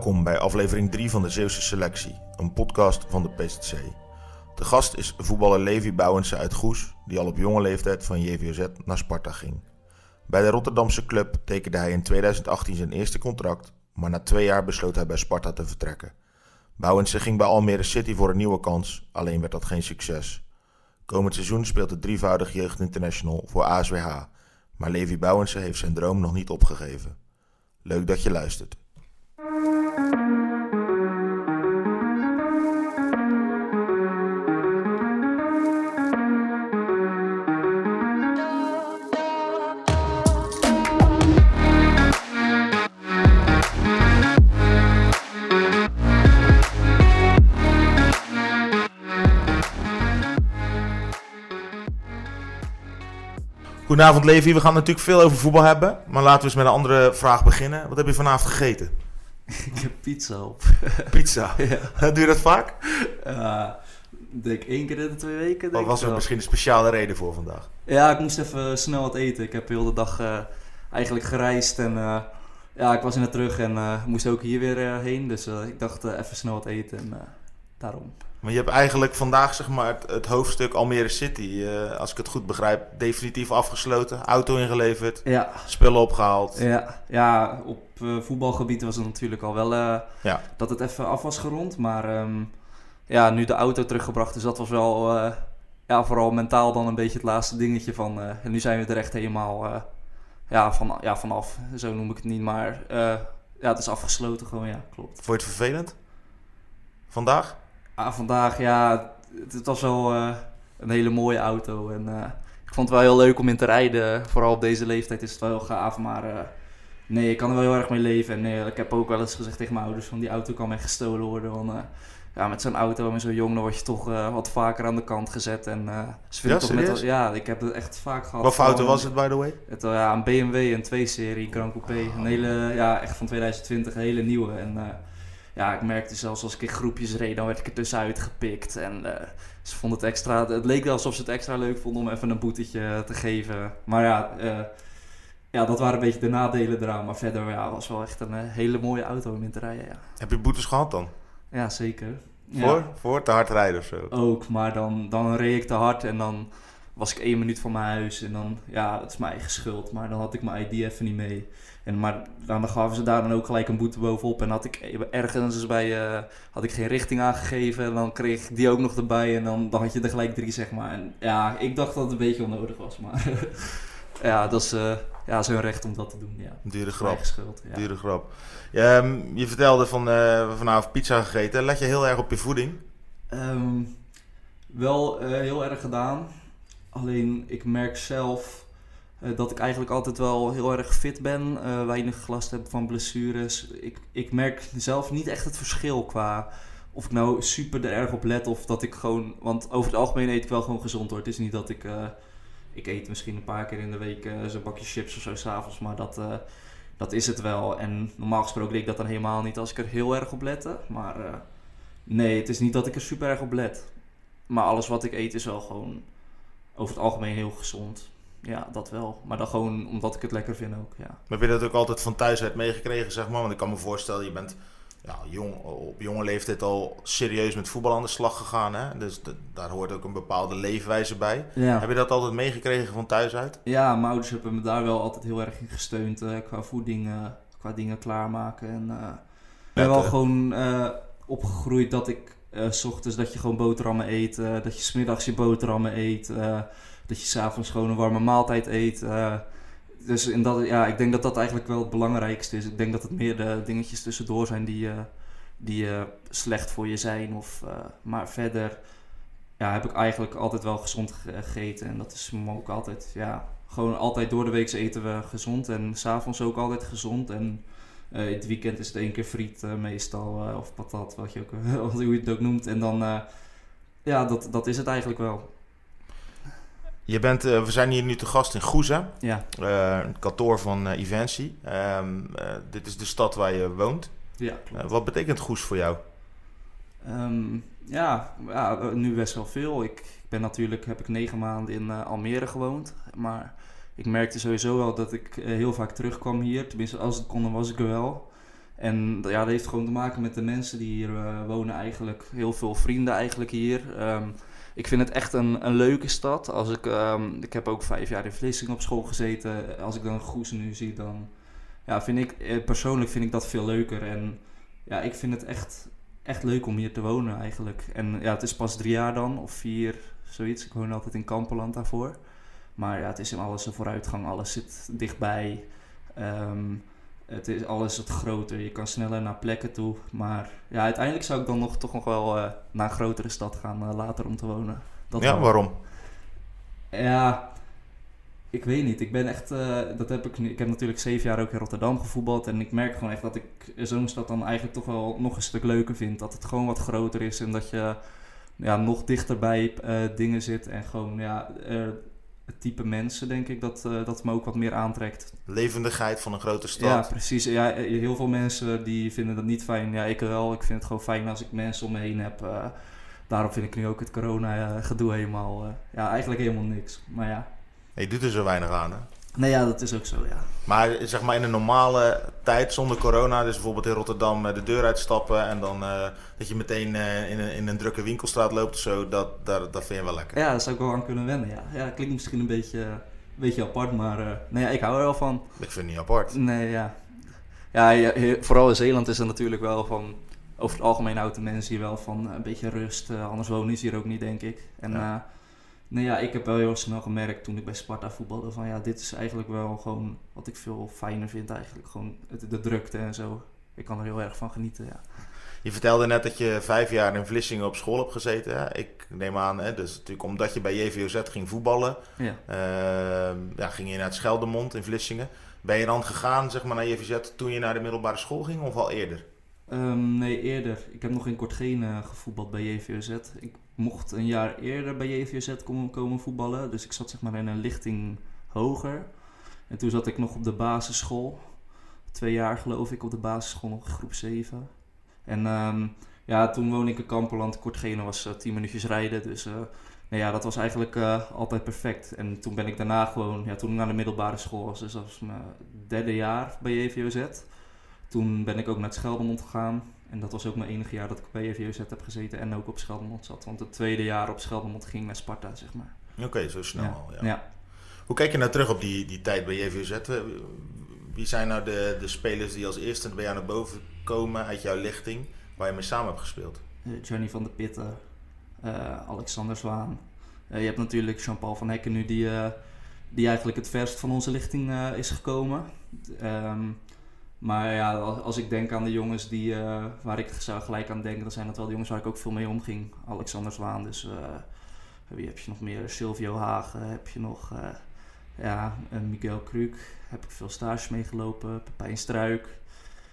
Welkom bij aflevering 3 van de Zeeuwse Selectie, een podcast van de PSC. De gast is voetballer Levi Bouwense uit Goes, die al op jonge leeftijd van JVZ naar Sparta ging. Bij de Rotterdamse club tekende hij in 2018 zijn eerste contract, maar na twee jaar besloot hij bij Sparta te vertrekken. Bouwense ging bij Almere City voor een nieuwe kans, alleen werd dat geen succes. Komend seizoen speelt de drievoudig jeugdinternational voor ASWH, maar Levi Bouwense heeft zijn droom nog niet opgegeven. Leuk dat je luistert. Goedenavond Levi, we gaan natuurlijk veel over voetbal hebben, maar laten we eens met een andere vraag beginnen. Wat heb je vanavond gegeten? Ik heb pizza op. Pizza. Ja. Doe je dat vaak? Uh, denk één keer in de twee weken. Of Denk was er wel. misschien een speciale reden voor vandaag? Ja, ik moest even snel wat eten. Ik heb heel de dag eh, eigenlijk gereisd en eh, ja, ik was in het terug en eh, moest ook hier weer eh, heen. Dus eh, ik dacht eh, even snel wat eten en eh, daarom. Maar je hebt eigenlijk vandaag zeg maar, het, het hoofdstuk Almere City, eh, als ik het goed begrijp, definitief afgesloten. Auto ingeleverd, Ja, spullen opgehaald. ja, ja op eh, voetbalgebied was het natuurlijk al wel eh, Ja. dat het even af was gerond. Maar ehm, ja, nu de auto teruggebracht is, dat was wel ja, vooral mentaal dan een beetje het laatste dingetje van. en nu zijn we er echt helemaal ja, van, ja, vanaf. Zo noem ik het niet, maar ja, het is afgesloten gewoon, ja, klopt. Vond je het vervelend? Vandaag? Ah, vandaag, ja, het, het was wel eh, een hele mooie auto. En eh, ik vond het wel heel leuk om in te rijden. Vooral op deze leeftijd is het wel heel gaaf. Maar eh, nee, ik kan er wel heel erg mee leven. En eh, ik heb ook wel eens gezegd tegen mijn ouders: van die auto kan mij gestolen worden. Want ja, met zo'n auto en zo jong, dan word je toch wat vaker aan de kant gezet. En ze vinden Ja, toch met, ja, ik heb het echt vaak gehad. Wat voor auto was het, by the way? het, ja, een BMW, een 2-serie, Grand Coupé. Een hele, ja, echt van 2020, een hele nieuwe. En ja, ik merkte zelfs als ik in groepjes reed, dan werd ik er tussenuit gepikt. En eh, ze vonden het extra, het leek wel alsof ze het extra leuk vonden om even een boetetje te geven. Maar ja, eh, ja dat waren een beetje de nadelen eraan. Maar verder ja, was wel echt een eh, hele mooie auto om in te rijden, ja. Heb je boetes gehad dan? Ja, zeker. Ja. Voor? Voor te hard rijden of zo? Ook, maar dan, dan reed ik te hard en dan was ik één minuut van mijn huis. En dan, ja, het is mijn eigen schuld. Maar dan had ik mijn ID even niet mee. En, maar dan gaven ze daar dan ook gelijk een boete bovenop. En had ik ergens dus bij, eh, had ik geen richting aangegeven. En dan kreeg ik die ook nog erbij. En dan, dan had je er gelijk drie, zeg maar. En ja, ik dacht dat het een beetje onnodig was. Maar ja, dat is eh ja, zo'n recht om dat te doen. Ja. Dure grap. schuld. Ja. Dure grap. Ja, ehm, je vertelde van eh, vanavond pizza gegeten. Let je heel erg op je voeding? Ehm, wel heel erg gedaan. Alleen ik merk zelf eh, dat ik eigenlijk altijd wel heel erg fit ben. eh, weinig last heb van blessures. Ik, ik merk zelf niet echt het verschil qua of ik nou super er erg op let of dat ik gewoon... Want over het algemeen eet ik wel gewoon gezond hoor. Het is niet dat ik... eh, ik eet misschien een paar keer in de week zo'n bakje chips of zo s'avonds. Maar dat, dat is het wel. En normaal gesproken deed ik dat dan helemaal niet als ik er heel erg op lette. Maar... Nee, het is niet dat ik er super erg op let. Maar alles wat ik eet is wel gewoon over het algemeen heel gezond. Ja, dat wel. Maar dan gewoon omdat ik het lekker vind ook, ja. Maar heb je dat ook altijd van thuis uit meegekregen, zeg maar? Want ik kan me voorstellen, je bent ja, jong, op jonge leeftijd al serieus met voetbal aan de slag gegaan. Hè? Dus daar hoort ook een bepaalde leefwijze bij. Ja. Heb je dat altijd meegekregen van thuis uit? Ja, mijn ouders hebben me daar wel altijd heel erg in gesteund. eh, qua voeding, eh, qua dingen klaarmaken. En eh, ik ben wel gewoon eh, opgegroeid dat ik eh, s ochtends dat je gewoon boterhammen eet. dat je smiddags je boterhammen eet. Dat je s'avonds gewoon een warme maaltijd eet. eh. dus in dat, ja, ik denk dat dat eigenlijk wel het belangrijkste is. Ik denk dat het meer de dingetjes tussendoor zijn die, eh, die eh, slecht voor je zijn. Of, maar verder ja, heb ik eigenlijk altijd wel gezond ge- gegeten. En dat is me ook altijd ja, gewoon altijd door de week eten we gezond en s'avonds ook altijd gezond. En uh, het weekend is het één keer friet meestal, of patat, wat je ook, hoe je het ook noemt. En dan, ja, dat, dat is het eigenlijk wel. Je bent, uh, we zijn hier nu te gast in Goeza, ja. Uh, het kantoor van uh, Ivancy. Um, dit is de stad waar je woont. Ja, wat betekent Goes voor jou? Um, ja, ja, nu best wel veel. Ik, ben natuurlijk, heb ik negen maanden in Almere gewoond. Maar ik merkte sowieso wel dat ik heel vaak terugkwam hier. Tenminste, als het kon, dan was ik er wel. En ja, dat heeft gewoon te maken met de mensen die hier wonen eigenlijk. Heel veel vrienden eigenlijk hier. Um, ik vind het echt een, een leuke stad. Als ik, um, ik heb ook vijf jaar in Vlissingen op school gezeten. Als ik dan Goes nu zie, dan ja, vind ik eh, persoonlijk vind ik dat veel leuker. En ja, ik vind het echt, echt leuk om hier te wonen eigenlijk. En ja, het is pas drie jaar dan, of vier, zoiets. Ik woon altijd in Kamperland daarvoor. Maar ja, het is in alles een vooruitgang. Alles zit dichtbij. Um, het is alles wat groter. Je kan sneller naar plekken toe. Maar ja, uiteindelijk zou ik dan nog toch nog wel uh, naar een grotere stad gaan uh, later om te wonen. Dat ja, waarom? Ja, ik weet niet. Ik ben echt, uh, dat heb ik nu. Ik heb natuurlijk zeven jaar ook in Rotterdam gevoetbald. En ik merk gewoon echt dat ik zo'n stad dan eigenlijk toch wel nog een stuk leuker vind. Dat het gewoon wat groter is en dat je ja, nog dichterbij dingen zit. En gewoon ja, het type mensen, denk ik, dat, uh, dat me ook wat meer aantrekt. Levendigheid van een grote stad. Ja, precies. Ja, eh, heel veel mensen die vinden dat niet fijn. Ja, ik wel. Ik vind het gewoon fijn als ik mensen om me heen heb. Uh, daarom vind ik nu ook het corona-gedoe helemaal... ja, eigenlijk helemaal niks. Maar ja. Je doet er zo weinig aan, hè? Nee, ja, dat is ook zo, ja. Maar zeg maar in een normale tijd zonder corona, dus bijvoorbeeld in Rotterdam de deur uitstappen en dan uh, dat je meteen uh, in, een, in een drukke winkelstraat loopt of zo, dat, dat, dat vind je wel lekker. Ja, dat zou ik wel aan kunnen wennen, ja. Ja, klinkt misschien een beetje, een beetje apart, maar nee, ja, ik hou er wel van. Ik vind het niet apart. Nee, ja. Ja, ja vooral in Zeeland is er natuurlijk wel van, over het algemeen houden mensen hier wel van een beetje rust, anders wonen ze hier ook niet, denk ik. En ja Nee, ja, ik heb wel heel snel gemerkt toen ik bij Sparta voetbalde van ja, dit is eigenlijk wel gewoon wat ik veel fijner vind eigenlijk. Gewoon de drukte en zo. Ik kan er heel erg van genieten, ja. Je vertelde net dat je vijf jaar in Vlissingen op school hebt gezeten. Hè? Ik neem aan, hè, dus natuurlijk omdat je bij JVOZ ging voetballen, ja. Uh, ja, ging je naar het Scheldemond in Vlissingen. Ben je dan gegaan zeg maar, naar JVZ toen je naar de middelbare school ging of al eerder? Um, nee, eerder. Ik heb nog in Kortgene gevoetbald bij JVOZ. Ik mocht een jaar eerder bij JVZ komen, komen voetballen. Dus ik zat zeg maar in een lichting hoger. En toen zat ik nog op de basisschool. Twee jaar geloof ik op de basisschool, nog groep 7. En um, ja, toen woonde ik in Kamperland. Kortgene was uh, 10 minuutjes rijden. Dus uh, nou ja, dat was eigenlijk altijd perfect. En toen ben ik daarna gewoon, ja, toen ik naar de middelbare school was. Dus dat was mijn derde jaar bij JVOZ. Toen ben ik ook naar het Scheldemond gegaan. En dat was ook mijn enige jaar dat ik bij JVOZ heb gezeten en ook op Scheldemond zat. Want het tweede jaar op Scheldemond ging naar Sparta, zeg maar. Oké, zo snel ja. al, ja. ja. Hoe kijk je nou terug op die, die tijd bij JVOZ? Wie zijn nou de, de spelers die als eerste bij jou naar boven komen uit jouw lichting, waar je mee samen hebt gespeeld? Uh, Johnny van der Pitten, uh, Alexander Zwaan. Uh, je hebt natuurlijk Jean-Paul van Hekken nu, die, die eigenlijk het verst van onze lichting is gekomen. Um, maar ja, als, ik denk aan de jongens die, uh, waar ik zou gelijk aan denken, dan zijn dat wel de jongens waar ik ook veel mee omging. Alexander Zwaan, dus uh, wie heb je nog meer? Silvio Hagen, heb je nog uh, ja, Miguel Kruk, heb ik veel stages meegelopen, Pepijn Struik.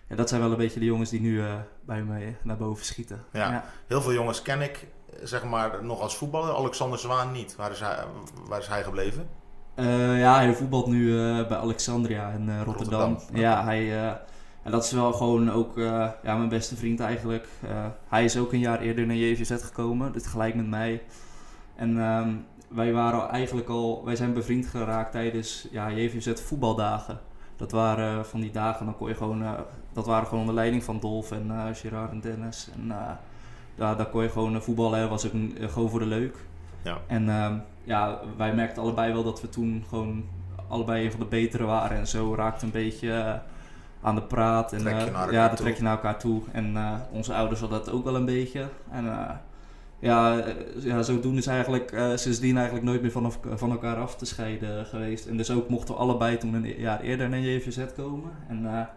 Ja, dat zijn wel een beetje de jongens die nu bij me naar boven schieten. Ja, ja, heel veel jongens ken ik, zeg maar, nog als voetballer. Alexander Zwaan niet. Waar is hij, waar is hij gebleven? Uh, ja, hij voetbalt nu uh, bij Alexandria in uh, Rotterdam. Rotterdam. Ja, hij, en dat is wel gewoon ook ja, mijn beste vriend eigenlijk. hij is ook een jaar eerder naar JVZ gekomen, dus gelijk met mij. En um, wij waren eigenlijk al, wij zijn bevriend geraakt tijdens ja, JVZ voetbaldagen. Dat waren van die dagen, dan kon je gewoon, dat waren gewoon onder leiding van Dolf en Gerard en Dennis. En daar, daar kon je gewoon voetballen, was ook gewoon voor de leuk. Ja. En um, ja, wij merkten allebei wel dat we toen gewoon allebei een van de betere waren. En zo raakte een beetje uh, aan de praat. En, trek je uh, ja, dat trek je naar elkaar toe. En uh, onze ouders hadden dat ook wel een beetje. En ja, ja, zodoende is eigenlijk sindsdien eigenlijk nooit meer van, van elkaar af te scheiden geweest. En dus ook mochten we allebei toen een jaar eerder naar JVZ komen. En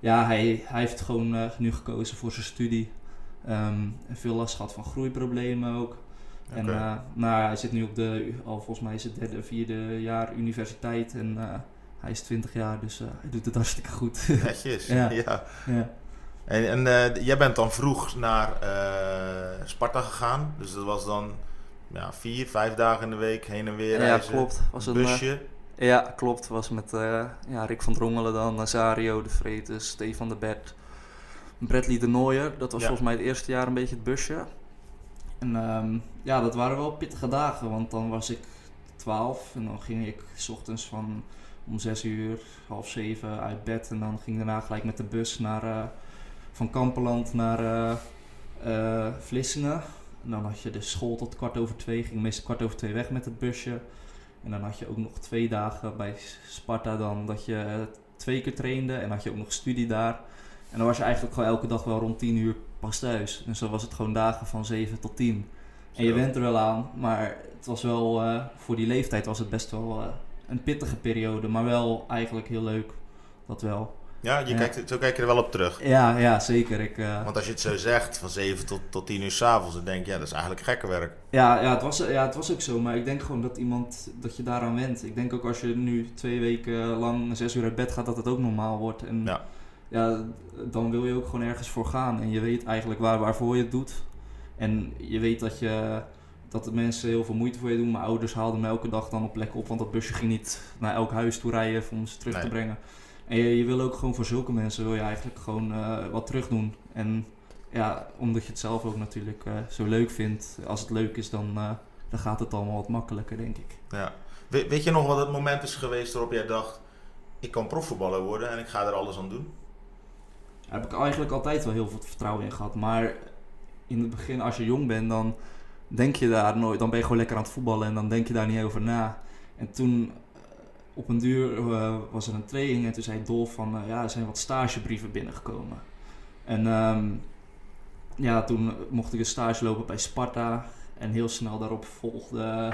ja, hij, hij heeft gewoon nu gekozen voor zijn studie. Um, veel last gehad van groeiproblemen ook. En Oké. eh, nou, hij zit nu op de, al volgens mij is het derde, vierde jaar universiteit. En eh, hij is 20 jaar, dus eh, hij doet het hartstikke goed. Netjes. Ja. ja. ja. En, en jij bent dan vroeg naar Sparta gegaan. Dus dat was dan ja, vier, vijf dagen in de week heen en weer ja, reizen. klopt. Was een, busje. Ja, klopt. Was met ja, Rick van Drongelen dan, Nazario de Vretes, Stefan de Bert, Bradley de Nooier. Dat was volgens mij het eerste jaar een beetje het busje. En ehm, ja, dat waren wel pittige dagen, want dan was ik 12 en dan ging ik 's ochtends van om 6 uur, half 7 uit bed. En dan ging daarna gelijk met de bus naar, eh, van Kampeland naar eh, Vlissingen. En dan had je de school tot kwart over twee, ging meestal kwart over twee weg met het busje. En dan had je ook nog twee dagen bij Sparta dan dat je twee keer trainde en had je ook nog studie daar. En dan was je eigenlijk gewoon elke dag wel rond 10 uur pas thuis. Dus dan was het gewoon dagen van 7 tot 10. En je Zo. went er wel aan, maar het was wel, eh, voor die leeftijd was het best wel eh, een pittige periode. Maar wel eigenlijk heel leuk, dat wel. Ja, je Ja. Kijkt, zo kijk je er wel op terug. Ja, ja zeker. Ik, eh, Want als je het zo zegt, van 7 tot, tot 10 uur s'avonds, dan denk je, ja, dat is eigenlijk gekke werk. Ja, ja, het was, ja, het was ook zo, maar ik denk gewoon dat iemand, dat je daaraan went. Ik denk ook als je nu twee weken lang zes uur uit bed gaat, dat het ook normaal wordt. En Ja. Ja, dan wil je ook gewoon ergens voor gaan. En je weet eigenlijk waar, waarvoor je het doet. En je weet dat, je, dat de mensen heel veel moeite voor je doen. Mijn ouders haalden me elke dag dan op plek op, want dat busje ging niet naar elk huis toe rijden om ze terug Nee. te brengen. En je, je wil ook gewoon voor zulke mensen wil je eigenlijk gewoon eh, wat terug doen. En ja, omdat je het zelf ook natuurlijk eh, zo leuk vindt. Als het leuk is, dan, eh, dan gaat het allemaal wat makkelijker, denk ik. Ja. We- weet je nog wat het moment is geweest waarop jij dacht, ik kan profvoetballer worden en ik ga er alles aan doen? Daar heb ik eigenlijk altijd wel heel veel vertrouwen in gehad. Maar in het begin, als je jong bent, dan denk je daar nooit. Dan ben je gewoon lekker aan het voetballen en dan denk je daar niet over na. En toen, eh, op een duur, eh, was er een training en toen zei Dolf van, eh, ja, er zijn wat stagebrieven binnengekomen. En ehm, ja, toen mocht ik een stage lopen bij Sparta. En heel snel daarop volgde,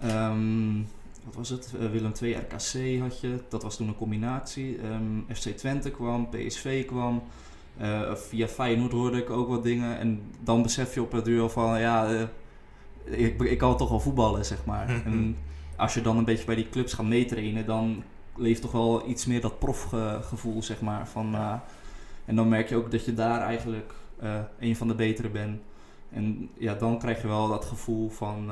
ehm, wat was het? Eh, Willem II RKC had je. Dat was toen een combinatie. Ehm, FC Twente kwam, PSV kwam. Eh, via Feyenoord hoorde ik ook wat dingen. En dan besef je op het duur van, ja, eh, ik, ik kan toch wel voetballen, zeg maar. en als je dan een beetje bij die clubs gaat meetrainen, dan leeft toch wel iets meer dat profgevoel, zeg maar. Van, en dan merk je ook dat je daar eigenlijk een van de betere bent. En ja, dan krijg je wel dat gevoel van,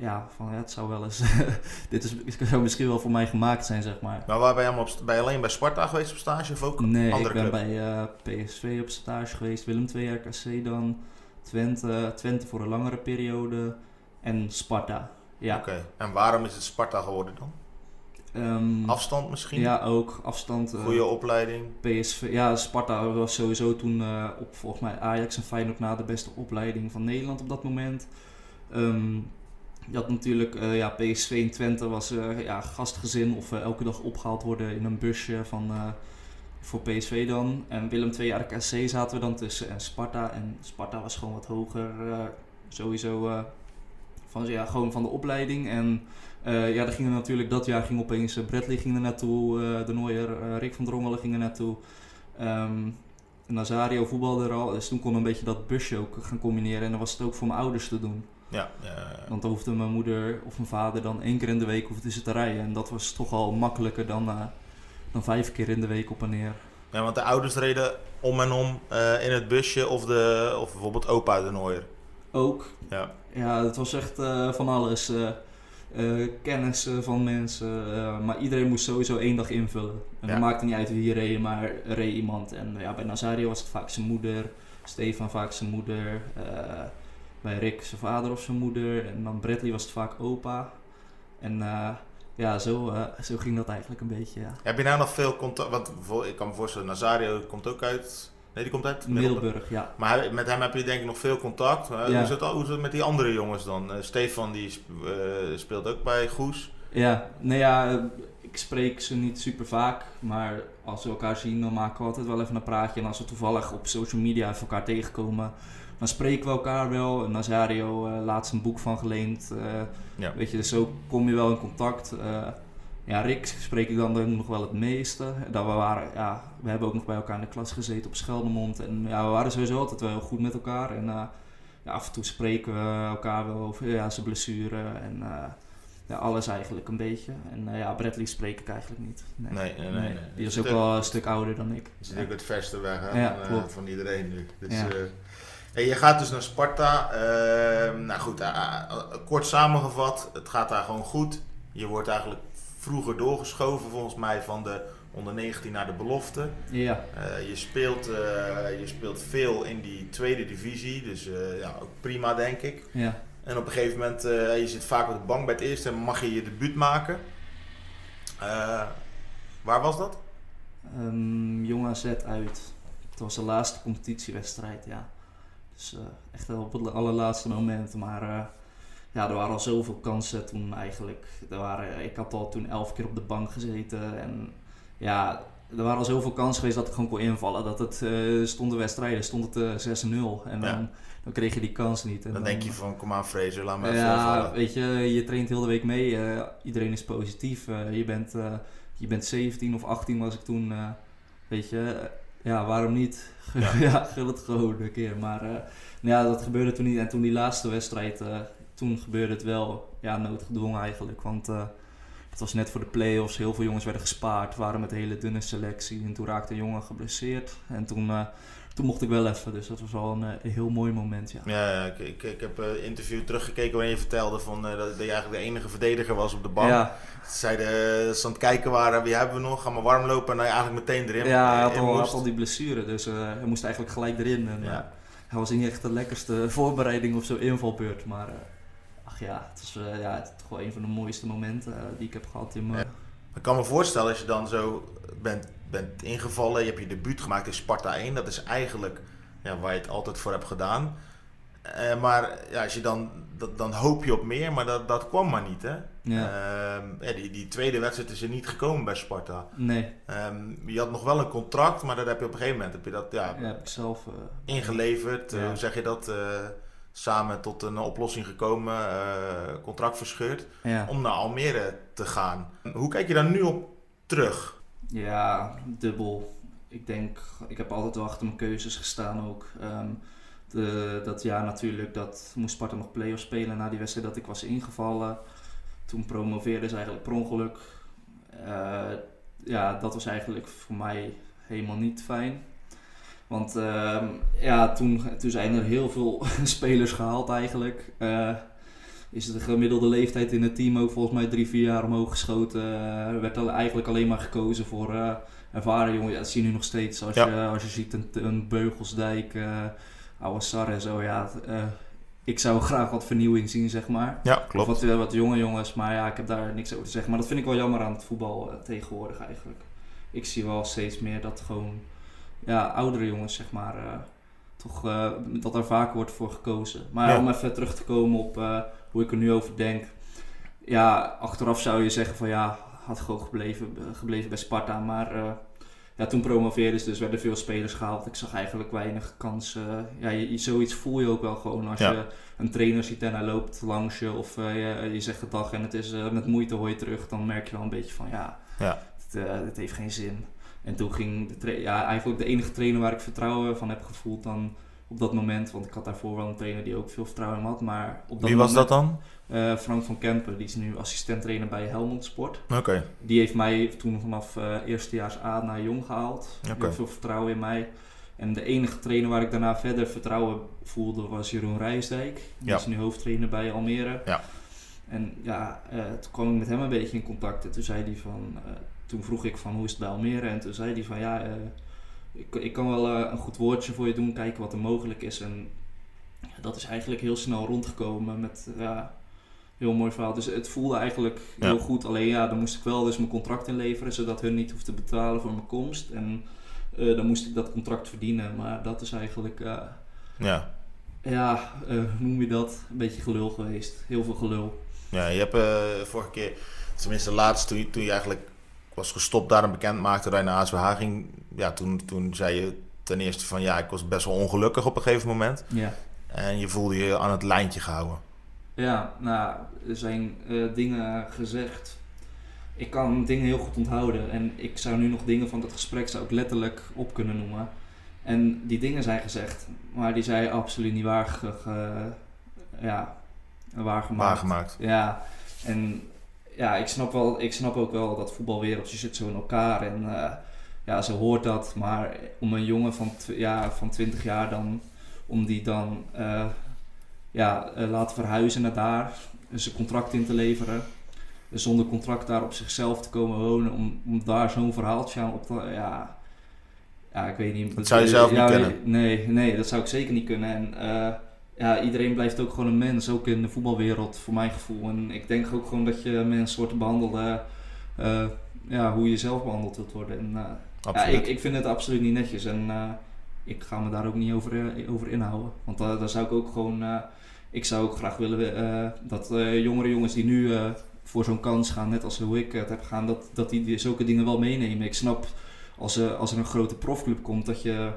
ja, van ja, het zou wel eens, dit is, het zou misschien wel voor mij gemaakt zijn, zeg maar. Maar waar ben je, allemaal op, st- ben je alleen bij Sparta geweest op stage of ook Nee, andere ik ben club? bij eh, PSV op stage geweest, Willem II RKC dan, Twente, Twente voor een langere periode en Sparta. Ja, Oké, en waarom is het Sparta geworden dan? Ehm, Afstand misschien? ja ook afstand. eh, Goede opleiding? PSV, ja, Sparta was sowieso toen eh, op volgens mij Ajax en Feyenoord na de beste opleiding van Nederland op dat moment. Ehm, je had natuurlijk, eh, ja, PSV in Twente was eh, ja, gastgezin of eh, elke dag opgehaald worden in een busje van, voor PSV dan. En Willem II RKC zaten we dan tussen en Sparta. En Sparta was gewoon wat hoger, sowieso van, ja, gewoon van de opleiding. En ja, er gingen natuurlijk dat jaar ging opeens Bradley ging er naartoe, de Nooier, Rick van Drongelen ging er naartoe. Ehm Nazario voetbalde er al, dus toen kon een beetje dat busje ook gaan combineren. En dan was het ook voor mijn ouders te doen. Ja, ja, Want dan hoefde mijn moeder of mijn vader dan één keer in de week hoefden ze te rijden. En dat was toch al makkelijker dan, eh, dan vijf keer in de week op en neer. ja, want de ouders reden om en om eh, in het busje of, de, of bijvoorbeeld opa de Nooier. Ook, Ja. ja, het was echt eh, van alles. eh, eh, kennis eh, van mensen. eh, maar iedereen moest sowieso één dag invullen. En Ja. het maakte niet uit wie reed, maar reed iemand. En ja, bij Nazario was het vaak zijn moeder. Stefan vaak zijn moeder. Eh, bij Rick zijn vader of zijn moeder. En dan Bradley was het vaak opa. En eh, ja, zo, eh, zo ging dat eigenlijk een beetje. Ja. Heb je nou nog veel contact? Want ik kan me voorstellen, Nazario komt ook uit. Nee, die komt uit Middelburg. Middelburg, ja. Maar met hem heb je denk ik nog veel contact. Ja. hoe, is het, hoe is het met die andere jongens dan? Eh, Stefan die sp- eh, speelt ook bij Goes. Ja, nou ja, eh, ik spreek ze niet super vaak, maar als we elkaar zien, dan maken we altijd wel even een praatje. En als we toevallig op social media even elkaar tegenkomen, dan spreken we elkaar wel. En Nazario eh laatst een boek van geleend. eh, Ja. Weet je, dus zo kom je wel in contact. Eh, ja, Rick spreek ik dan nog wel het meeste. Dat we, waren, ja, we hebben ook nog bij elkaar in de klas gezeten op Scheldemond. En ja, we waren sowieso altijd wel heel goed met elkaar. En ja, af en toe spreken we elkaar wel over ja, zijn blessure en ja, alles eigenlijk een beetje. En ja, Bradley spreek ik eigenlijk niet. Nee, nee, nee. nee, Die is ook wel een stuk ouder dan ik. Dat is natuurlijk het verste weg van, van, iedereen nu. Dus, Hey, je gaat dus naar Sparta. Uh, nou goed, uh, kort samengevat, het gaat daar gewoon goed. Je wordt eigenlijk vroeger doorgeschoven volgens mij van de onder 19 naar de belofte. Ja. Uh, je, speelt, je speelt veel in die tweede divisie, dus ja, ook prima denk ik. Ja. En op een gegeven moment, je zit vaak op de bank bij het eerste en mag je je debuut maken. waar was dat? Um, Jong AZ uit. Het was de laatste competitiewedstrijd, ja. Dus uh, echt op het allerlaatste moment. Maar uh, ja, er waren al zoveel kansen toen eigenlijk. Er waren, ik had al toen elf keer op de bank gezeten. En ja, er waren al zoveel kansen geweest dat ik gewoon kon invallen. Dat het uh, stond de wedstrijden, stond het 6-0. En dan, dan kreeg je die kans niet. En dan, denk je van, kom aan Fraser, laat me even Ja, vallen. weet je, je traint heel de week mee. iedereen is positief. je, bent, je bent 17 of 18 was ik toen. weet je, ja, waarom niet? Ja, ja gul het gewoon een keer. Maar uh, ja, dat gebeurde toen niet. En toen die laatste wedstrijd, uh, toen gebeurde het wel. Ja, noodgedwongen eigenlijk. Want uh, het was net voor de play-offs. Heel veel jongens werden gespaard. waren met een hele dunne selectie. En toen raakte een jongen geblesseerd. En toen toen mocht ik wel even. Dus dat was wel een, een heel mooi moment. Ja, ja ik, ik, ik heb een interview teruggekeken waarin je vertelde van, uh, dat je eigenlijk de enige verdediger was op de bank. Ja. Zeiden ze aan het kijken waren, wie hebben we nog? Ga maar warm lopen en dan eigenlijk meteen erin. Ja, hij had, al, had al die blessure. Dus uh, hij moest eigenlijk gelijk erin. En, ja. hij was niet echt de lekkerste voorbereiding of zo invalbeurt. Maar ach ja, het is ja, toch wel een van de mooiste momenten die ik heb gehad in mijn... Ik kan me voorstellen als je dan zo bent bent ingevallen. Je hebt je debuut gemaakt in Sparta 1. Dat is eigenlijk ja, waar je het altijd voor hebt gedaan. Uh, maar ja, als je dan, dat, dan hoop je op meer, maar dat, dat kwam maar niet. Hè? Ja. Uh, ja, die, die tweede wedstrijd is er niet gekomen bij Sparta. Nee. Um, je had nog wel een contract, maar dat heb je op een gegeven moment heb je dat, ja, ja heb ik zelf, uh, ingeleverd. Hoe zeg je dat? samen tot een oplossing gekomen, contract verscheurd, om naar Almere te gaan. Hoe kijk je daar nu op terug? Ja, dubbel. Ik denk, ik heb altijd wel achter mijn keuzes gestaan ook. Um, de, dat jaar natuurlijk, dat moest Sparta nog play-offs spelen na die wedstrijd dat ik was ingevallen. Toen promoveerde ze eigenlijk per ongeluk. Uh, ja, dat was eigenlijk voor mij helemaal niet fijn. Want uh, ja, toen, toen zijn er heel veel spelers gehaald eigenlijk. Uh, is de gemiddelde leeftijd in het team ook volgens mij drie, vier jaar omhoog geschoten. Er uh, werd eigenlijk alleen maar gekozen voor uh, ervaren jongens. Ja, dat zie je nu nog steeds. Als, je, als je ziet een, een Beugelsdijk, uh, Oude Sar en zo. Ja, ik zou graag wat vernieuwing zien, zeg maar. Ja, klopt. Of wat, wat jonge jongens, maar ja, ik heb daar niks over te zeggen. Maar dat vind ik wel jammer aan het voetbal tegenwoordig eigenlijk. Ik zie wel steeds meer dat gewoon ja, oudere jongens, zeg maar toch dat er vaker wordt voor gekozen. Maar ja. om even terug te komen op hoe ik er nu over denk. Ja, achteraf zou je zeggen van ja, had gewoon gebleven, gebleven bij Sparta. Maar uh, ja, toen promoveerden ze, dus werden veel spelers gehaald. Ik zag eigenlijk weinig kansen. Ja, je, zoiets voel je ook wel gewoon als ja. je een trainer ziet en hij loopt langs je. Of je, je zegt de dag en het is met moeite hoor je terug. Dan merk je wel een beetje van ja, ja. Het, het heeft geen zin. En toen ging de ja, eigenlijk de enige trainer waar ik vertrouwen van heb gevoeld dan op dat moment. Want ik had daarvoor wel een trainer die ook veel vertrouwen in had. Maar op dat Wie was dat dan? Uh, Frank van Kempen, die is nu assistent trainer bij Helmond Sport. Oké. Die heeft mij toen vanaf uh, eerstejaars A naar Jong gehaald. Okay. Heel veel vertrouwen in mij. En de enige trainer waar ik daarna verder vertrouwen voelde was Jeroen Rijsdijk. Die ja. is nu hoofdtrainer bij Almere. Ja. En ja, uh, toen kwam ik met hem een beetje in contact. En toen zei hij van, toen vroeg ik van hoe is het bij Almere? En toen zei hij van ja, ik, ik kan wel een goed woordje voor je doen, kijken wat er mogelijk is. En dat is eigenlijk heel snel rondgekomen met ja, heel mooi verhaal. Dus het voelde eigenlijk ja. heel goed. Alleen ja, dan moest ik wel dus mijn contract inleveren, zodat hun niet hoefden te betalen voor mijn komst. En uh, dan moest ik dat contract verdienen. Maar dat is eigenlijk, uh, ja, ja uh, hoe noem je dat? Een beetje gelul geweest. Heel veel gelul. Ja, je hebt vorige keer, tenminste laatst, toen je, toen je eigenlijk was gestopt daar en bekend maakte dat je naar ASWH ging. Ja, toen, toen zei je ten eerste van ja, ik was best wel ongelukkig op een gegeven moment. Ja. En je voelde je aan het lijntje gehouden. Ja, nou, er zijn uh, dingen gezegd. Ik kan dingen heel goed onthouden. En ik zou nu nog dingen van dat gesprek zou ik letterlijk op kunnen noemen. En die dingen zijn gezegd, maar die zijn absoluut niet waar, ge, ge- ja, waargemaakt. Waargemaakt. Ja, en ja, ik snap, wel, ik snap ook wel dat voetbalwereldje zit zo in elkaar en eh, ja, zo hoort dat. Maar om een jongen van, ja, van 20 jaar dan, om die dan eh, ja, eh, laten verhuizen naar daar, zijn contract in te leveren, zonder contract daar op zichzelf te komen wonen, om, om daar zo'n verhaaltje aan op te... Ja, ja, ik weet niet. Dat zou je zelf niet Ja, kunnen. Nee, nee, dat zou ik zeker niet kunnen. En ja, iedereen blijft ook gewoon een mens, ook in de voetbalwereld, voor mijn gevoel. En ik denk ook gewoon dat je mensen wordt behandeld eh, ja, hoe je zelf behandeld wilt worden. En, eh, ja, ik, ik vind het absoluut niet netjes en eh, ik ga me daar ook niet over, eh, over inhouden. Want daar zou ik ook gewoon, eh, ik zou ook graag willen eh, dat eh, jongere jongens die nu eh, voor zo'n kans gaan, net als hoe ik het heb gedaan, dat, dat die, die zulke dingen wel meenemen. Ik snap als, als er een grote profclub komt dat je,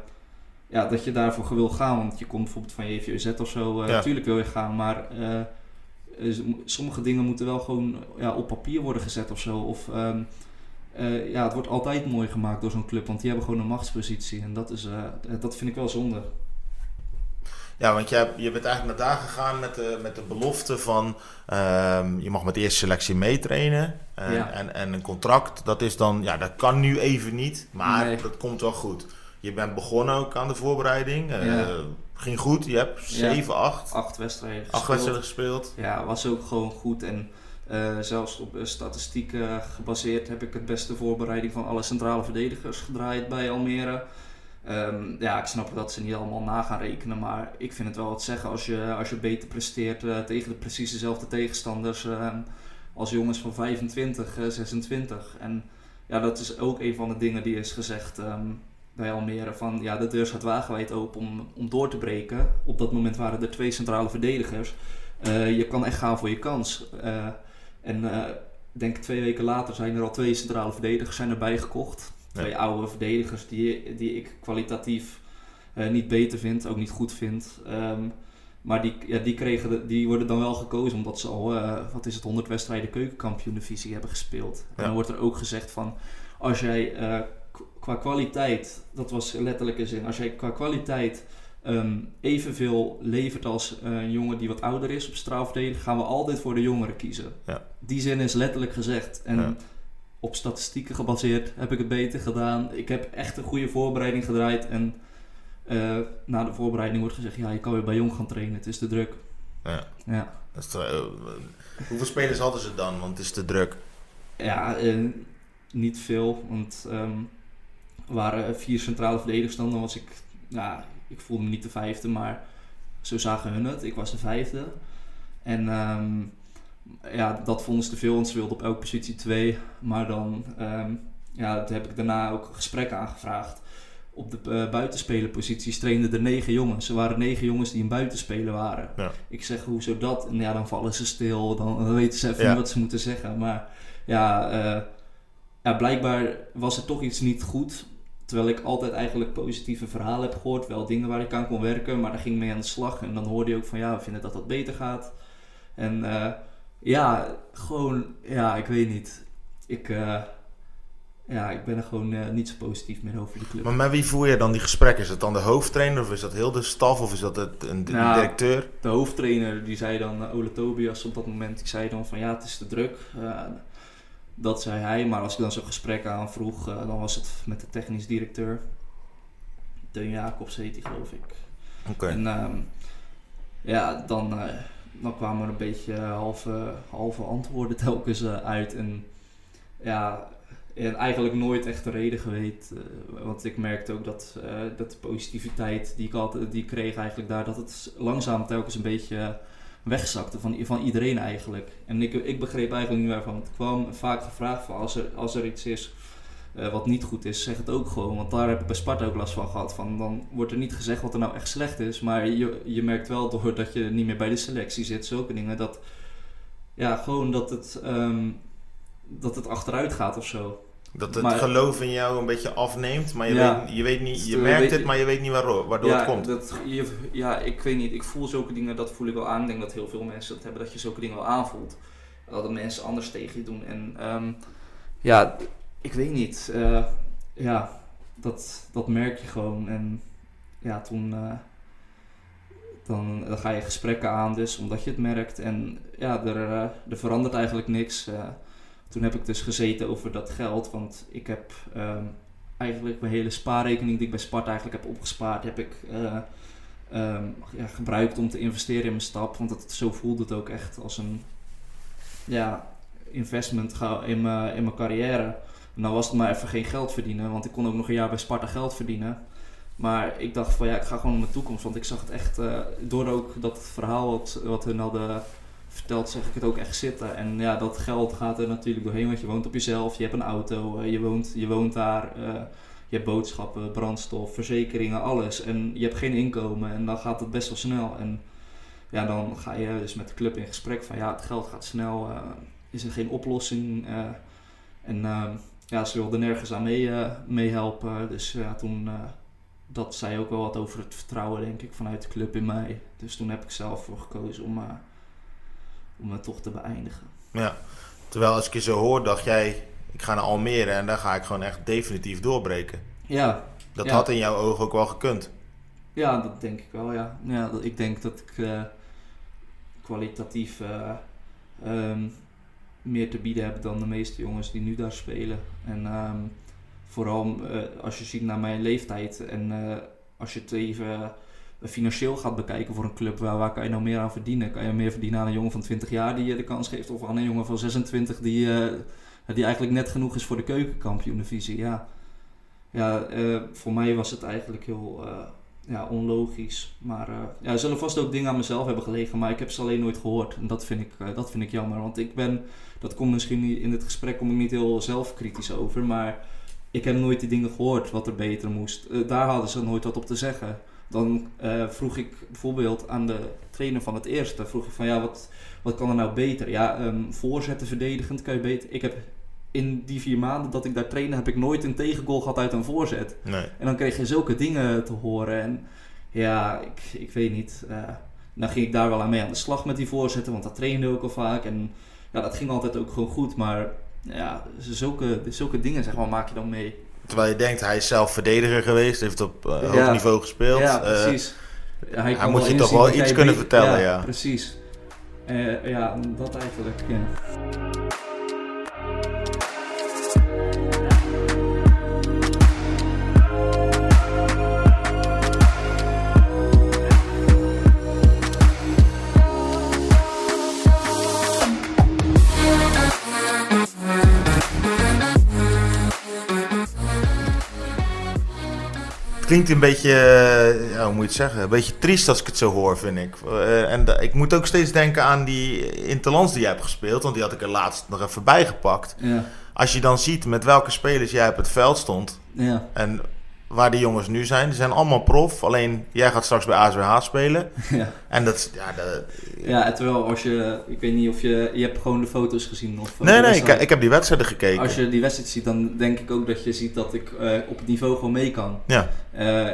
ja, dat je daarvoor wil gaan. Want je komt bijvoorbeeld van JVZ of zo, Ja. natuurlijk wil je gaan, maar eh, eh, sommige dingen moeten wel gewoon ja, op papier worden gezet of zo. Of, ehm, eh, ja, het wordt altijd mooi gemaakt door zo'n club, want die hebben gewoon een machtspositie. En dat, is, dat vind ik wel zonde. Ja, want je, hebt, je bent eigenlijk naar daar gegaan met de, met de belofte van... ehm, je mag met de eerste selectie meetrainen. En, Ja. en, en een contract, dat is dan... Ja, dat kan nu even niet, maar Nee. dat komt wel goed. Je bent begonnen ook aan de voorbereiding. eh, Ja. Ging goed, je hebt Ja. 7, 8, Acht wedstrijden acht gespeeld. wedstrijden gespeeld. Ja, was ook gewoon goed. En eh, zelfs op eh, statistieken gebaseerd heb ik het beste voorbereiding van alle centrale verdedigers gedraaid bij Almere. Ehm, ja, ik snap dat ze niet allemaal na gaan rekenen, maar ik vind het wel wat zeggen als je, als je beter presteert tegen de precies dezelfde tegenstanders eh, als jongens van 25, eh, 26. En ja, dat is ook een van de dingen die is gezegd ehm, bij Almere. Van ja, de deur staat wagenwijd open om, om door te breken. Op dat moment waren er twee centrale verdedigers. Eh, je kan echt gaan voor je kans. Eh, en ik denk twee weken later zijn er al twee centrale verdedigers zijn erbij gekocht. Twee oude verdedigers die, die ik kwalitatief niet beter vind, ook niet goed vind. Ehm, maar die, ja, die, kregen de- die worden dan wel gekozen omdat ze al, wat is het, 100 wedstrijden keukenkampioen-divisie hebben gespeeld. En dan wordt er ook gezegd van, als jij qua kwaliteit, dat was letterlijk in zin, als jij qua kwaliteit ehm, evenveel levert als eh, een jongen die wat ouder is op strafverdedigen, gaan we altijd voor de jongeren kiezen. Ja. Die zin is letterlijk gezegd. En Ja. op statistieken gebaseerd heb ik het beter gedaan. Ik heb echt een goede voorbereiding gedraaid. En eh, na de voorbereiding wordt gezegd, ja, je kan weer bij jong gaan trainen. Het is te druk. Ja. Ja, Dat is, eh, hoeveel spelers hadden ze dan? Want het is te druk. ja niet veel. Want ehm, waren vier centrale verdedigers dan. Dan was ik, nou, ik voelde me niet de vijfde, maar zo zagen hun het. Ik was de vijfde. En ehm, ja, dat vonden ze te veel, want ze wilden op elke positie twee. Maar dan ehm, ja, toen heb ik daarna ook een gesprek aangevraagd. Op de eh, buitenspelerposities trainden er negen jongens. Er waren negen jongens die een buitenspeler waren. Ja. Ik zeg, hoezo dat? En ja, dan vallen ze stil. Dan, dan weten ze even Ja. niet wat ze moeten zeggen. Maar ja, eh, ja, blijkbaar was er toch iets niet goed. Terwijl ik altijd eigenlijk positieve verhalen heb gehoord. Wel dingen waar ik aan kon werken. Maar daar ging ik mee aan de slag. En dan hoorde je ook van, ja, we vinden dat dat beter gaat. En eh, ja, gewoon, ja, ik weet niet. Ik, eh, ja, ik ben er gewoon eh, niet zo positief meer over die club. Maar met wie voer je dan die gesprekken? Is het dan de hoofdtrainer of is dat heel de staf of is dat het, een, een Nou, directeur? De hoofdtrainer, die zei dan, Ole Tobias op dat moment, die zei dan van ja, het is te druk. Eh, dat zei hij, maar als ik dan zo'n gesprek aanvroeg, eh, dan was het met de technisch directeur. Teun Jacobs heet die, geloof ik. Oké. En ehm, ja, dan, eh, dan kwamen er een beetje halve, halve antwoorden telkens eh, uit. En ja, en eigenlijk nooit echt de reden geweten. eh, want ik merkte ook dat, eh, dat de positiviteit die ik, had, die ik kreeg eigenlijk daar, dat het langzaam telkens een beetje eh, wegzakte van, van iedereen eigenlijk. En ik, ik begreep eigenlijk niet waarvan het kwam. Vaak gevraagd van als er, als er iets is eh, wat niet goed is, zeg het ook gewoon. Want daar heb ik bij Sparta ook last van gehad. Van, dan wordt er niet gezegd wat er nou echt slecht is. Maar je, je merkt wel doordat je niet meer bij de selectie zit, zulke dingen. Dat, ja, gewoon dat het, ehm, dat het achteruit gaat of zo. Dat het maar- geloof in jou een beetje afneemt, maar je, Ja. weet, je weet niet, je merkt weet- het, maar je weet niet waardoor, waardoor ja, het komt. Dat, je, ja, ik weet niet. Ik voel zulke dingen, dat voel ik wel aan. Ik denk dat heel veel mensen dat hebben, dat je zulke dingen wel aanvoelt. Dat mensen anders tegen je doen. En ehm, ja, ik weet niet. Eh, ja, dat, dat merk je gewoon. En ja, toen eh, dan, dan ga je gesprekken aan dus, omdat je het merkt. En ja, er, eh, er verandert eigenlijk niks. Toen heb ik dus gezeten over dat geld, want ik heb ehm, eigenlijk mijn hele spaarrekening die ik bij Sparta eigenlijk heb opgespaard, heb ik eh, ehm, ja, gebruikt om te investeren in mijn stap. Want het, zo voelde het ook echt als een ja, investment in mijn, in mijn carrière. En dan was het maar even geen geld verdienen, want ik kon ook nog een jaar bij Sparta geld verdienen. Maar ik dacht van ja, ik ga gewoon om mijn toekomst. Want ik zag het echt, eh, door ook dat verhaal wat, wat hun hadden verteld, zag ik het ook echt zitten. En ja, dat geld gaat er natuurlijk doorheen, want je woont op jezelf, je hebt een auto, eh, je, woont, je woont daar, eh, je hebt boodschappen, brandstof, verzekeringen, alles. En je hebt geen inkomen en dan gaat het best wel snel. En ja, dan ga je dus met de club in gesprek van ja, het geld gaat snel, eh, is er geen oplossing. en ja, ze wilden nergens aan mee, eh, meehelpen. Dus ja, toen, dat zei ook wel wat over het vertrouwen, denk ik, vanuit de club in mij. Dus toen heb ik zelf voor gekozen om, om het toch te beëindigen. Ja. Terwijl als ik je zo hoor, dacht jij, ik ga naar Almere en daar ga ik gewoon echt definitief doorbreken. Ja, Dat Ja. had in jouw ogen ook wel gekund. Ja, dat denk ik wel, ja. ja ik denk dat ik eh, kwalitatief eh, ehm, meer te bieden heb dan de meeste jongens die nu daar spelen. En ehm, vooral eh, als je ziet naar mijn leeftijd en als je het even financieel gaat bekijken voor een club, waar, waar kan je nou meer aan verdienen? Kan je meer verdienen aan een jongen van 20 jaar die je de kans geeft of aan een jongen van 26 die, eh, die eigenlijk net genoeg is voor de keukenkampioen-divisie? Ja, ja eh, voor mij was het eigenlijk heel... eh, ja, onlogisch. Maar eh, ja, er zullen vast ook dingen aan mezelf hebben gelegen, maar ik heb ze alleen nooit gehoord. En dat vind ik, eh, dat vind ik jammer. Want ik ben, dat komt misschien niet, in dit gesprek kom ik niet heel zelfkritisch over, maar ik heb nooit die dingen gehoord wat er beter moest. Eh, daar hadden ze nooit wat op te zeggen. Dan eh, vroeg ik bijvoorbeeld aan de trainer van het eerste, vroeg ik van ja, wat, wat kan er nou beter? Ja, ehm, voorzetten verdedigend kan je beter. Ik heb in die vier maanden dat ik daar trainde, heb ik nooit een tegengoal gehad uit een voorzet. Nee. En dan kreeg je zulke dingen te horen. En ja, ik, ik weet niet. eh, dan ging ik daar wel aan mee aan de slag met die voorzetten, want dat trainde ook al vaak. En ja, dat ging altijd ook gewoon goed. Maar ja, zulke, zulke dingen zeg maar, maak je dan mee. Terwijl je denkt, hij is zelf verdediger geweest, heeft op eh, hoog niveau gespeeld. ja, Eh, precies. Hij kan moet je toch wel iets kunnen vertellen, ja. precies. Eh, ja, dat eigenlijk. Klinkt een beetje, eh, ja, hoe moet je het zeggen, een beetje triest als ik het zo hoor, vind ik. Eh, en ik moet ook steeds denken aan die interlands die jij hebt gespeeld, want die had ik er laatst nog even bijgepakt. Ja, Als je dan ziet met welke spelers jij op het veld stond ja, en waar die jongens nu zijn, die zijn allemaal prof. Alleen jij gaat straks bij ASWH spelen. ja. En dat, ja, dat, ja, terwijl als je, ik weet niet of je, je hebt gewoon de foto's gezien of... nee, de nee, ik, ik heb die wedstrijden gekeken. Als je die wedstrijd ziet, dan denk ik ook dat je ziet dat ik eh, op het niveau gewoon mee kan. Ja, Eh,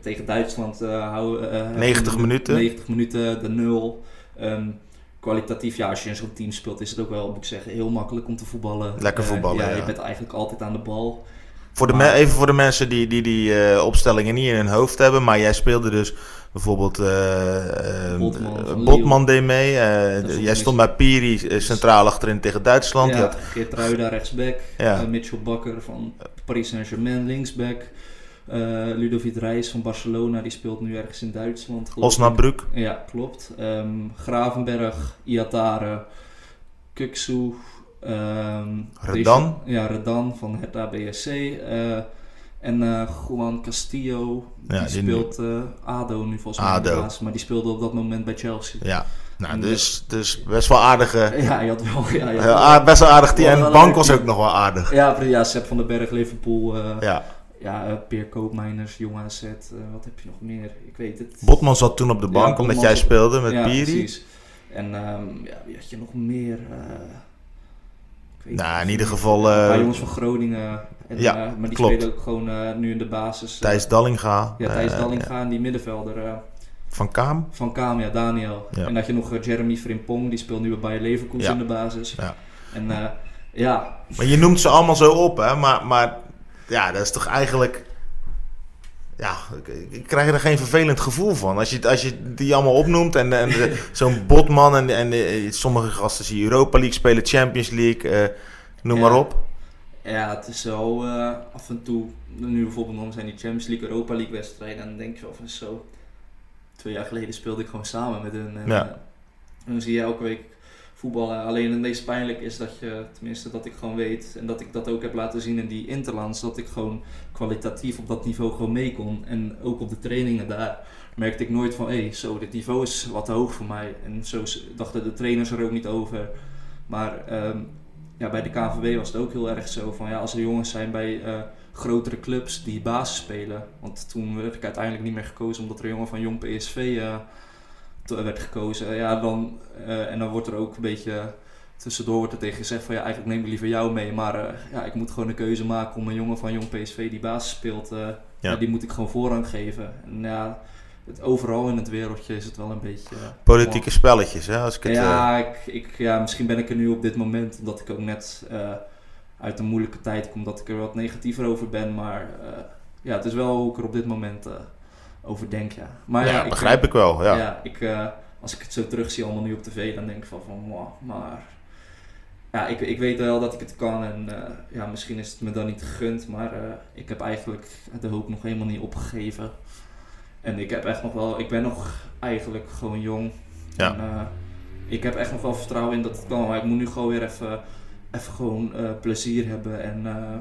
tegen Duitsland uh, hou, eh, 90 minuten. 90 minuten, de nul. Ehm, kwalitatief, ja, als je in zo'n team speelt, is het ook wel, moet ik zeggen, heel makkelijk om te voetballen. Lekker Eh, voetballen, ja, ja. je bent eigenlijk altijd aan de bal. Voor de Maar- even voor de mensen die die, die eh, opstellingen niet in hun hoofd hebben, maar jij speelde dus bijvoorbeeld eh, eh, Botman Botman deed mee. eh, jij stond bij Piri centraal achterin tegen Duitsland. Ja, had- Geert Ruida rechtsback, Ja. Mitchell Bakker van Paris Saint-Germain linksback. eh Ludovic Reis van Barcelona, die speelt nu ergens in Duitsland. Osnabrück. Ja, klopt. Ehm, Gravenberg, Iatare, Kuksu. Ehm, Redan? deze- ja, Redan van Hertha BSC. eh, en eh, Juan Castillo, die, Ja, die speelt eh, ADO nu volgens mij. ADO. basis, maar die speelde op dat moment bij Chelsea. Ja, nou, En, dus, dus best wel aardige. Ja, je had wel... Ja, je had Ja, wel- aard- best wel aardig. Wel En Bank was ook nog wel aardig. ja, ja, Sepp van den Berg, Liverpool. ja, Ja. Peer Koopmeiners, Jong AZ. wat heb je nog meer? Ik weet het. Botman zat toen op de bank, omdat jij speelde met ja, Piri. precies. En ehm, ja, wie had je nog meer? Nou, in ieder geval, een paar eh, jongens van Groningen. En, ja, eh, maar die klopt. spelen ook gewoon eh, nu in de basis. Thijs Dallinga. ja, Thijs Dallinga en die middenvelder Van Kaam. van Kaam, ja, Daniel. Ja. En dan had je nog Jeremy Frimpong, die speelt nu bij Leverkusen Ja. in de basis. Ja. En ja, Maar je noemt ze allemaal zo op, hè? Maar, maar ja, dat is toch eigenlijk. Ja, ik, krijg er geen vervelend gevoel van. Als je, als je die allemaal opnoemt en, en zo'n Botman en, en eh, sommige gasten die Europa League spelen, Champions League, eh, noem Ja. maar op. Ja, het is zo eh, af en toe. Nu bijvoorbeeld dan zijn die Champions League, Europa League wedstrijden. En dan denk je wel van zo. Twee jaar geleden speelde ik gewoon samen met hun. En, Ja. en dan zie je elke week voetballen. Alleen het meest pijnlijk is dat je, tenminste dat ik gewoon weet. En dat ik dat ook heb laten zien in die interlands. Dat ik gewoon kwalitatief op dat niveau gewoon mee kon. En ook op de trainingen daar merkte ik nooit van hé, hey, zo, dit niveau is wat te hoog voor mij. En zo dachten de trainers er ook niet over. Maar ehm, ja, bij de KNVB was het ook heel erg zo van ja, als er jongens zijn bij eh, grotere clubs die basis spelen. Want toen werd ik uiteindelijk niet meer gekozen omdat er jongen van Jong PSV eh, werd gekozen. Ja, dan, eh, en dan wordt er ook een beetje tussendoor wordt er tegen gezegd van ja, eigenlijk neem ik liever jou mee. Maar eh, ja, ik moet gewoon een keuze maken om een jongen van Jong PSV die basis speelt, eh, ja. die moet ik gewoon voorrang geven. En ja, het, overal in het wereldje is het wel een beetje... eh, Politieke spelletjes, hè? Als ik het, eh, ja, ik, ik, ja, misschien ben ik er nu op dit moment, omdat ik ook net eh, uit een moeilijke tijd kom, dat ik er wat negatiever over ben. Maar eh, ja, het is wel hoe ik er op dit moment eh, over denk, ja. Maar ja, ik, begrijp ik wel. Ja. Ja, ik, eh, als ik het zo terugzie allemaal nu op tv, dan denk ik van, van wow, maar... Ja, ik, ik weet wel dat ik het kan en eh, ja, misschien is het me dan niet gegund, maar eh, ik heb eigenlijk de hoop nog helemaal niet opgegeven. En ik heb echt nog wel, ik ben nog eigenlijk gewoon jong. Ja. En, eh, ik heb echt nog wel vertrouwen in dat het kan, maar ik moet nu gewoon weer even, even gewoon eh, plezier hebben en eh,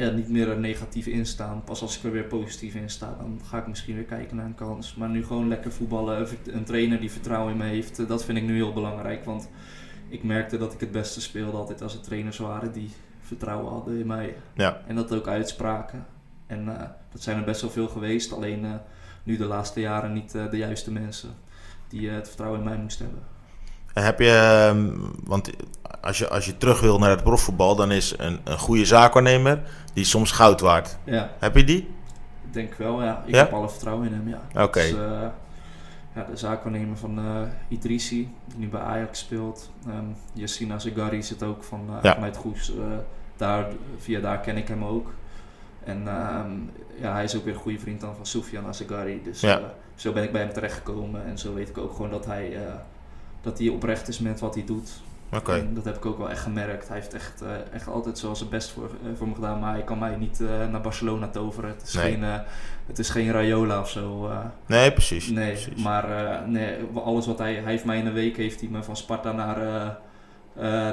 ja, niet meer er negatief in staan. Pas als ik er weer positief in sta, dan ga ik misschien weer kijken naar een kans. Maar nu gewoon lekker voetballen, een trainer die vertrouwen in me heeft, eh, dat vind ik nu heel belangrijk. Want ik merkte dat ik het beste speelde altijd als er trainers waren die vertrouwen hadden in mij. Ja. En dat ook uitspraken. En eh, dat zijn er best wel veel geweest, alleen eh, nu de laatste jaren niet de juiste mensen die het vertrouwen in mij moesten hebben. Heb je, ehm, want als je, als je terug wil naar het profvoetbal, dan is een, een goede zaakwaarnemer die soms goud waard. Ja, Heb je die? ik denk wel, ja. Ik Ja? heb alle vertrouwen in hem, ja. Oké. Dus, ja, de zaakwaarnemer van Idrissi, die nu bij Ajax speelt. Ehm Yassina zit ook van, eh, Ja. Goes. eh, daar, via daar ken ik hem ook. En ehm, ja, hij is ook weer een goede vriend dan van Soufiane Azegari. Dus Ja. zo ben ik bij hem terechtgekomen. En zo weet ik ook gewoon dat hij, dat hij oprecht is met wat hij doet. En dat heb ik ook wel echt gemerkt. Hij heeft echt, eh, echt altijd zoals zijn best voor, eh, voor me gedaan. Maar hij kan mij niet eh, naar Barcelona toveren. Het is, Nee. geen, het is geen Rayola of zo. Nee, precies. nee, precies. maar nee, alles wat hij... Hij heeft mij in een week heeft hij me van Sparta naar,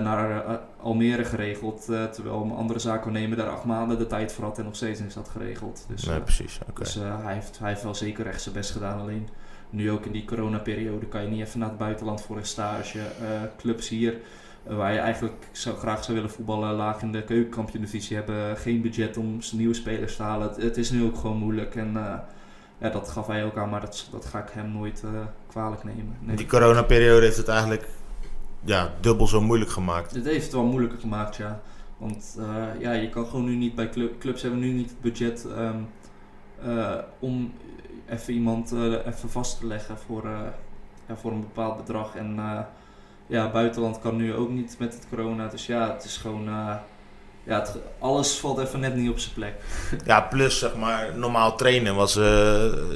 naar Almere geregeld. terwijl mijn andere zaakwaarnemer daar acht maanden de tijd voor had en nog steeds niks had geregeld. Dus, nee, precies. Dus hij, heeft, hij heeft wel zeker echt zijn best gedaan. Alleen nu ook in die coronaperiode kan je niet even naar het buitenland voor een stage. Eh, clubs hier, eh, waar je eigenlijk zou, graag zou willen voetballen, laag in de keukenkampioen-divisie, hebben geen budget om nieuwe spelers te halen. Het, het is nu ook gewoon moeilijk. En eh, ja, dat gaf hij ook aan, maar dat, dat ga ik hem nooit kwalijk nemen. Nee. Die coronaperiode heeft het eigenlijk ja, dubbel zo moeilijk gemaakt. Het heeft het wel moeilijker gemaakt, ja. Want ja, je kan gewoon nu niet bij club, clubs hebben nu niet het budget eh, om even iemand eh, even vast te leggen voor, eh, ja, voor een bepaald bedrag. En eh, ja, buitenland kan nu ook niet met het corona. Dus ja, het is gewoon. ja, het, alles valt even net niet op zijn plek. Ja, plus zeg maar, normaal trainen was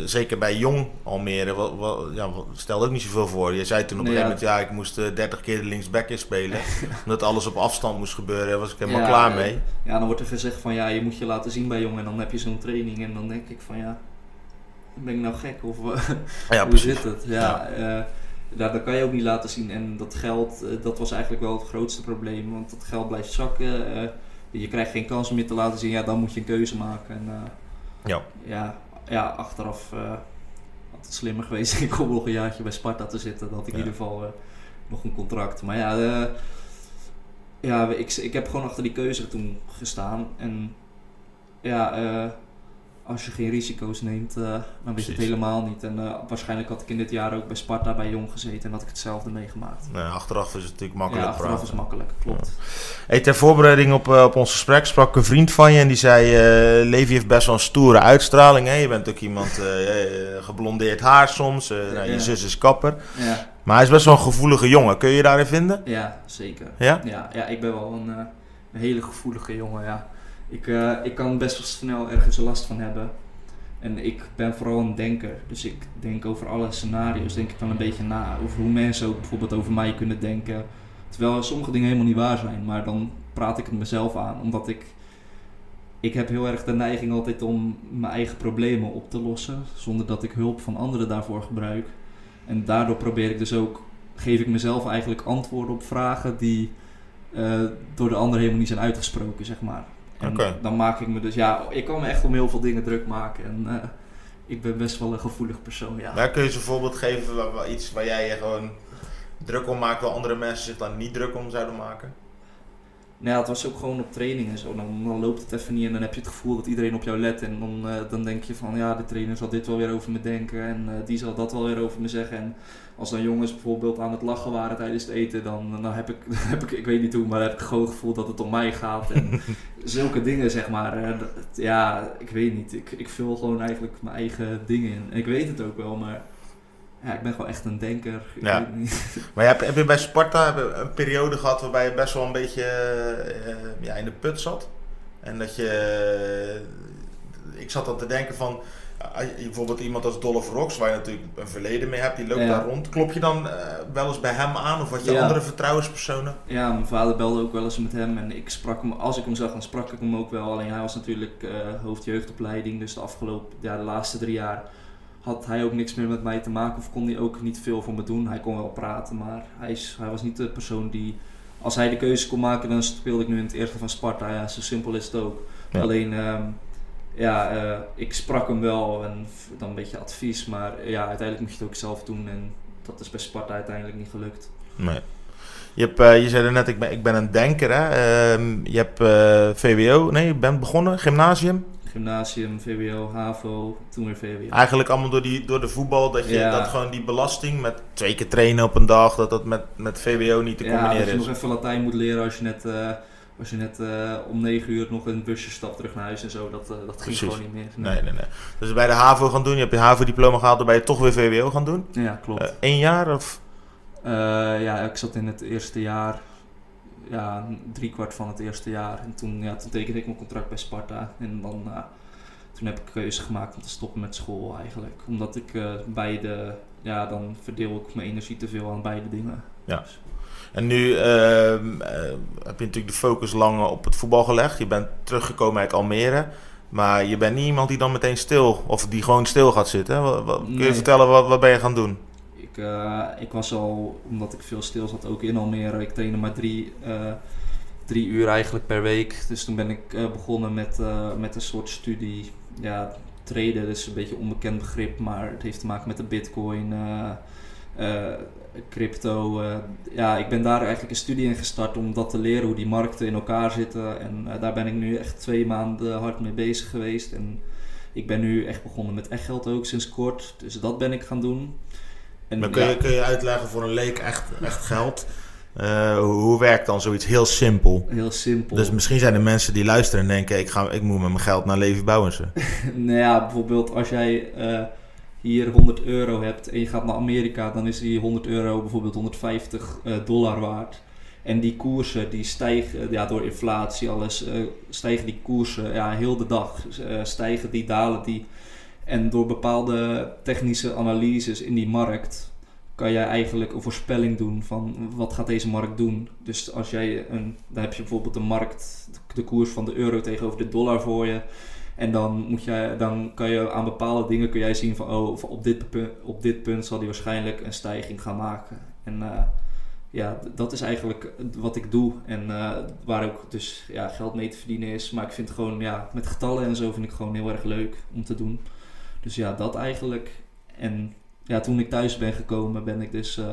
zeker bij jong Almere, wa- ja, stelde ook niet zoveel voor. Je zei toen op een gegeven moment, ja, ik moest eh, 30 keer de linksback inspelen. omdat alles op afstand moest gebeuren, was ik helemaal Ja, klaar mee. Ja, dan wordt er gezegd van ja, je moet je laten zien bij jong. En dan heb je zo'n training. En dan denk ik van ja, ben ik nou gek? Of Ja, Hoe zit het? Ja, eh, daar, dat kan je ook niet laten zien. En dat geld, eh, dat was eigenlijk wel het grootste probleem. Want dat geld blijft zakken. eh, je krijgt geen kans meer te laten zien. Ja, dan moet je een keuze maken. En, Ja. ja, ja, achteraf had het slimmer geweest ik om nog een jaartje bij Sparta te zitten. Dan had ik Ja. in ieder geval nog een contract. Maar ja, ja ik, ik heb gewoon achter die keuze toen gestaan. En ja, als je geen risico's neemt, eh, dan weet je het helemaal niet. En eh, waarschijnlijk had ik in dit jaar ook bij Sparta bij Jong gezeten en had ik hetzelfde meegemaakt. Nou, achteraf is het natuurlijk makkelijk ja, achteraf praten. is makkelijk, klopt. Hey, ter voorbereiding op, eh, op ons gesprek sprak een vriend van je en die zei: Levi heeft best wel een stoere uitstraling. Hè? Je bent ook iemand geblondeerd haar soms. nou, je Ja. zus is kapper. Ja, Maar hij is best wel een gevoelige jongen. Kun je je daarin vinden? ja zeker. Ja? Ja, ja, ik ben wel een, een hele gevoelige jongen, ja. Ik, eh, ik kan best wel snel ergens last van hebben. En ik ben vooral een denker. Dus ik denk over alle scenario's, denk ik wel een beetje na. Over hoe mensen ook bijvoorbeeld over mij kunnen denken. Terwijl sommige dingen helemaal niet waar zijn. Maar dan praat ik het mezelf aan. Omdat ik... Ik heb heel erg de neiging altijd om mijn eigen problemen op te lossen. Zonder dat ik hulp van anderen daarvoor gebruik. En daardoor probeer ik dus ook... Geef ik mezelf eigenlijk antwoorden op vragen die... eh, door de ander helemaal niet zijn uitgesproken, zeg maar. En dan maak ik me dus, ja, ik kan me echt om heel veel dingen druk maken. En eh, ik ben best wel een gevoelig persoon, ja. Maar kun je eens een voorbeeld geven waar, waar iets waar jij je gewoon druk om maakt, waar andere mensen zich dan niet druk om zouden maken? Nou ja, het was ook gewoon op training en zo. Dan, dan loopt het even niet en dan heb je het gevoel dat iedereen op jou let. En dan, eh, dan denk je van, ja, de trainer zal dit wel weer over me denken. En eh, die zal dat wel weer over me zeggen. En als dan jongens bijvoorbeeld aan het lachen waren tijdens het eten, dan, dan heb, ik, heb ik, ik weet niet hoe, maar dan heb ik gewoon het gevoel dat het om mij gaat. En zulke dingen, zeg maar. eh, dat- ja, ik weet niet. Ik, ik vul gewoon eigenlijk mijn eigen dingen in. En ik weet het ook wel, maar ja, ik ben gewoon echt een denker. Ik Ja. weet niet. Maar heb, heb je bij Sparta een periode gehad waarbij je best wel een beetje eh, ja, in de put zat? En dat je... ik zat dan te denken van... Bijvoorbeeld iemand als Dolph Rox, waar je natuurlijk een verleden mee hebt, die loopt Ja. daar rond. Klop je dan eh, wel eens bij hem aan of wat je Ja. andere vertrouwenspersonen? Ja, mijn vader belde ook wel eens met hem en ik sprak hem, als ik hem zag, dan sprak ik hem ook wel. Alleen hij was natuurlijk eh hoofdjeugdopleiding, dus de afgelopen, ja, de laatste drie jaar had hij ook niks meer met mij te maken of kon hij ook niet veel voor me doen. Hij kon wel praten, maar hij, is, hij was niet de persoon die, als hij de keuze kon maken, dan speelde ik nu in het eerste van Sparta. Ja, zo simpel is het ook. Ja. Alleen, ehm, ja, eh, ik sprak hem wel en dan een beetje advies, maar ja, uiteindelijk moet je het ook zelf doen en dat is bij Sparta uiteindelijk niet gelukt. Nee. Je, hebt, eh, je zei er net, ik ben, ik ben een denker. Hè? Ehm, je hebt eh, VWO, nee, je bent begonnen, gymnasium. Gymnasium, VWO, HAVO, toen weer VWO. Eigenlijk allemaal door, die, door de voetbal, dat, je, Ja. dat gewoon die belasting met twee keer trainen op een dag, dat dat met, met VWO niet te ja, dat combineren je is. nog even Latijn moet leren als je net, als je net eh, om 9 uur nog in het busje stapt terug naar huis en zo. Dat, eh, dat ging gewoon niet meer. Nee, nee, nee. Dus bij de HAVO gaan doen, je hebt je HAVO-diploma gehaald, dan ben je toch weer VWO gaan doen. Ja, klopt. Eh Eén jaar of? Eh, ja, ik zat in het eerste jaar, ja, drie kwart van het eerste jaar. En toen, ja, toen tekende ik mijn contract bij Sparta. En dan, eh, toen heb ik een keuze gemaakt om te stoppen met school eigenlijk. Omdat ik eh, beide, ja, dan verdeel ik mijn energie te veel aan beide dingen. Ja. En nu ehm, eh, heb je natuurlijk de focus lang op het voetbal gelegd. Je bent teruggekomen uit Almere. Maar je bent niet iemand die dan meteen stil, of die gewoon stil gaat zitten. hè? Wat, wat- kun je Nee. vertellen, wat, wat ben je gaan doen? Ik, eh, ik was al, omdat ik veel stil zat, ook in Almere. Ik trainde maar drie, eh, drie uur eigenlijk per week. Dus toen ben ik begonnen met, met een soort studie. Ja, traden is een beetje een onbekend begrip, maar het heeft te maken met de bitcoin, eh, eh, crypto. eh. ja, ik ben daar eigenlijk een studie in gestart om dat te leren, hoe die markten in elkaar zitten. En daar ben ik nu echt twee maanden hard mee bezig geweest. En ik ben nu echt begonnen met echt geld ook sinds kort. Dus dat ben ik gaan doen. En Maar kun, ja, je, kun je uitleggen voor een leek echt, echt geld? Eh, hoe, werkt dan zoiets heel simpel? heel simpel. Dus misschien zijn er mensen die luisteren en denken: ik, ga, ik moet met mijn geld naar Levi Bouwensen. nou ja, bijvoorbeeld als jij eh, hier 100 euro hebt en je gaat naar Amerika, dan is die 100 euro bijvoorbeeld 150 eh, dollar waard. En die koersen die stijgen, ja, door inflatie alles, stijgen die koersen ja, heel de dag. stijgen die, dalen die. En door bepaalde technische analyses in die markt kan jij eigenlijk een voorspelling doen van wat gaat deze markt doen. Dus als jij een, dan heb je bijvoorbeeld de markt, de koers van de euro tegenover de dollar voor je. En dan, moet je, dan kan je aan bepaalde dingen kun jij zien van oh, op dit, punt, op dit punt zal die waarschijnlijk een stijging gaan maken. En eh, ja, dat is eigenlijk wat ik doe. En eh, waar ook dus ja, geld mee te verdienen is. Maar ik vind gewoon, ja, met getallen en zo vind ik gewoon heel erg leuk om te doen. Dus ja, dat eigenlijk. En ja, toen ik thuis ben gekomen, ben ik dus eh,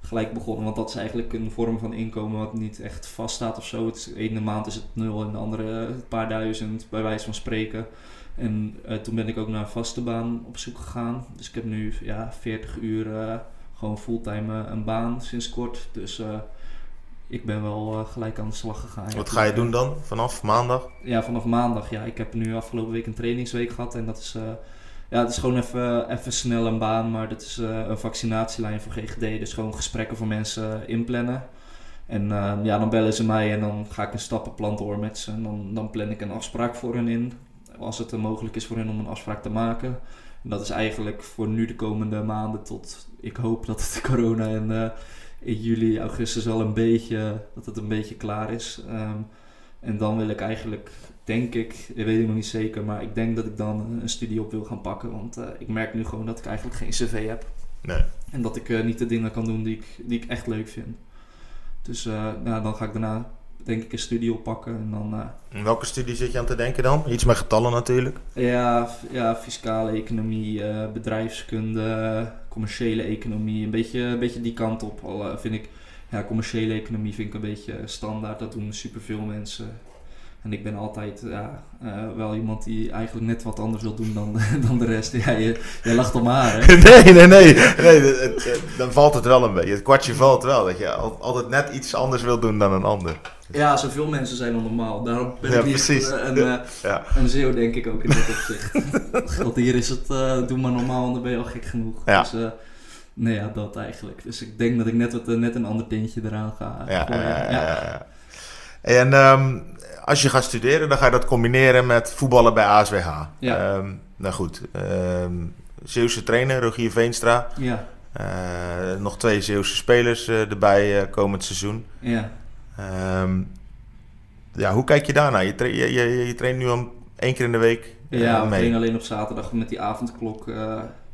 gelijk begonnen. Want dat is eigenlijk een vorm van inkomen wat niet echt vaststaat of zo. Het ene maand is het nul en de andere een paar duizend, bij wijze van spreken. En eh, toen ben ik ook naar een vaste baan op zoek gegaan. Dus ik heb nu ja, 40 uur eh, gewoon fulltime eh, een baan sinds kort. Dus eh, ik ben wel eh, gelijk aan de slag gegaan. Wat ga je doen dan vanaf maandag? Ja, vanaf maandag. Ja, ik heb nu afgelopen week een trainingsweek gehad. En dat is, eh, ja, het is gewoon even, even snel een baan. Maar dat is eh, een vaccinatielijn voor GGD. Dus gewoon gesprekken voor mensen inplannen. En eh, ja, dan bellen ze mij en dan ga ik een stappenplan door met ze. En dan, dan plan ik een afspraak voor hen in. als het mogelijk is voor hen om een afspraak te maken. En dat is eigenlijk voor nu de komende maanden tot, ik hoop dat het corona in, in juli, augustus al een beetje, dat het een beetje klaar is. Ehm, en dan wil ik eigenlijk, denk ik, ik weet het nog niet zeker, maar ik denk dat ik dan een studie op wil gaan pakken. Want ik merk nu gewoon dat ik eigenlijk geen cv heb. Nee. En dat ik niet de dingen kan doen die ik, die ik echt leuk vind. Dus nou, dan ga ik daarna denk ik een studie oppakken. En dan, welke studie zit je aan te denken dan? Iets met getallen natuurlijk. Ja, ja fiscale economie, bedrijfskunde, commerciële economie. Een beetje, een beetje die kant op. Al vind ik, ja, commerciële economie vind ik een beetje standaard. Dat doen superveel mensen. En ik ben altijd ja, uh, wel iemand die eigenlijk net wat anders wil doen dan, dan de rest. Ja, je, je lacht om haar, hè? nee, nee, nee. nee het, het, dan valt het wel een beetje. Het kwartje valt wel. Dat je altijd net iets anders wil doen dan een ander. Ja, zoveel mensen zijn dan normaal. Daarom ben ik niet een, uh, ja. een zeeuw, denk ik ook in dit opzicht. Want hier is het, uh, doe maar normaal en dan ben je al gek genoeg. Ja. Dus, nee, ja, dat eigenlijk. Dus ik denk dat ik net, wat, net een ander tintje eraan ga. Ja, ja, ja. En um, als je gaat studeren, dan ga je dat combineren met voetballen bij ASWH. Ja. Um, nou goed, um, Zeeuwse trainer Rogier Veenstra. Ja. Uh, nog twee Zeeuwse spelers uh, erbij uh, komend seizoen. Ja. Ja, hoe kijk je daarnaar? Je, tra je, je, je, traint nu al één keer in de week Ja, we trainen alleen op zaterdag met die avondklok.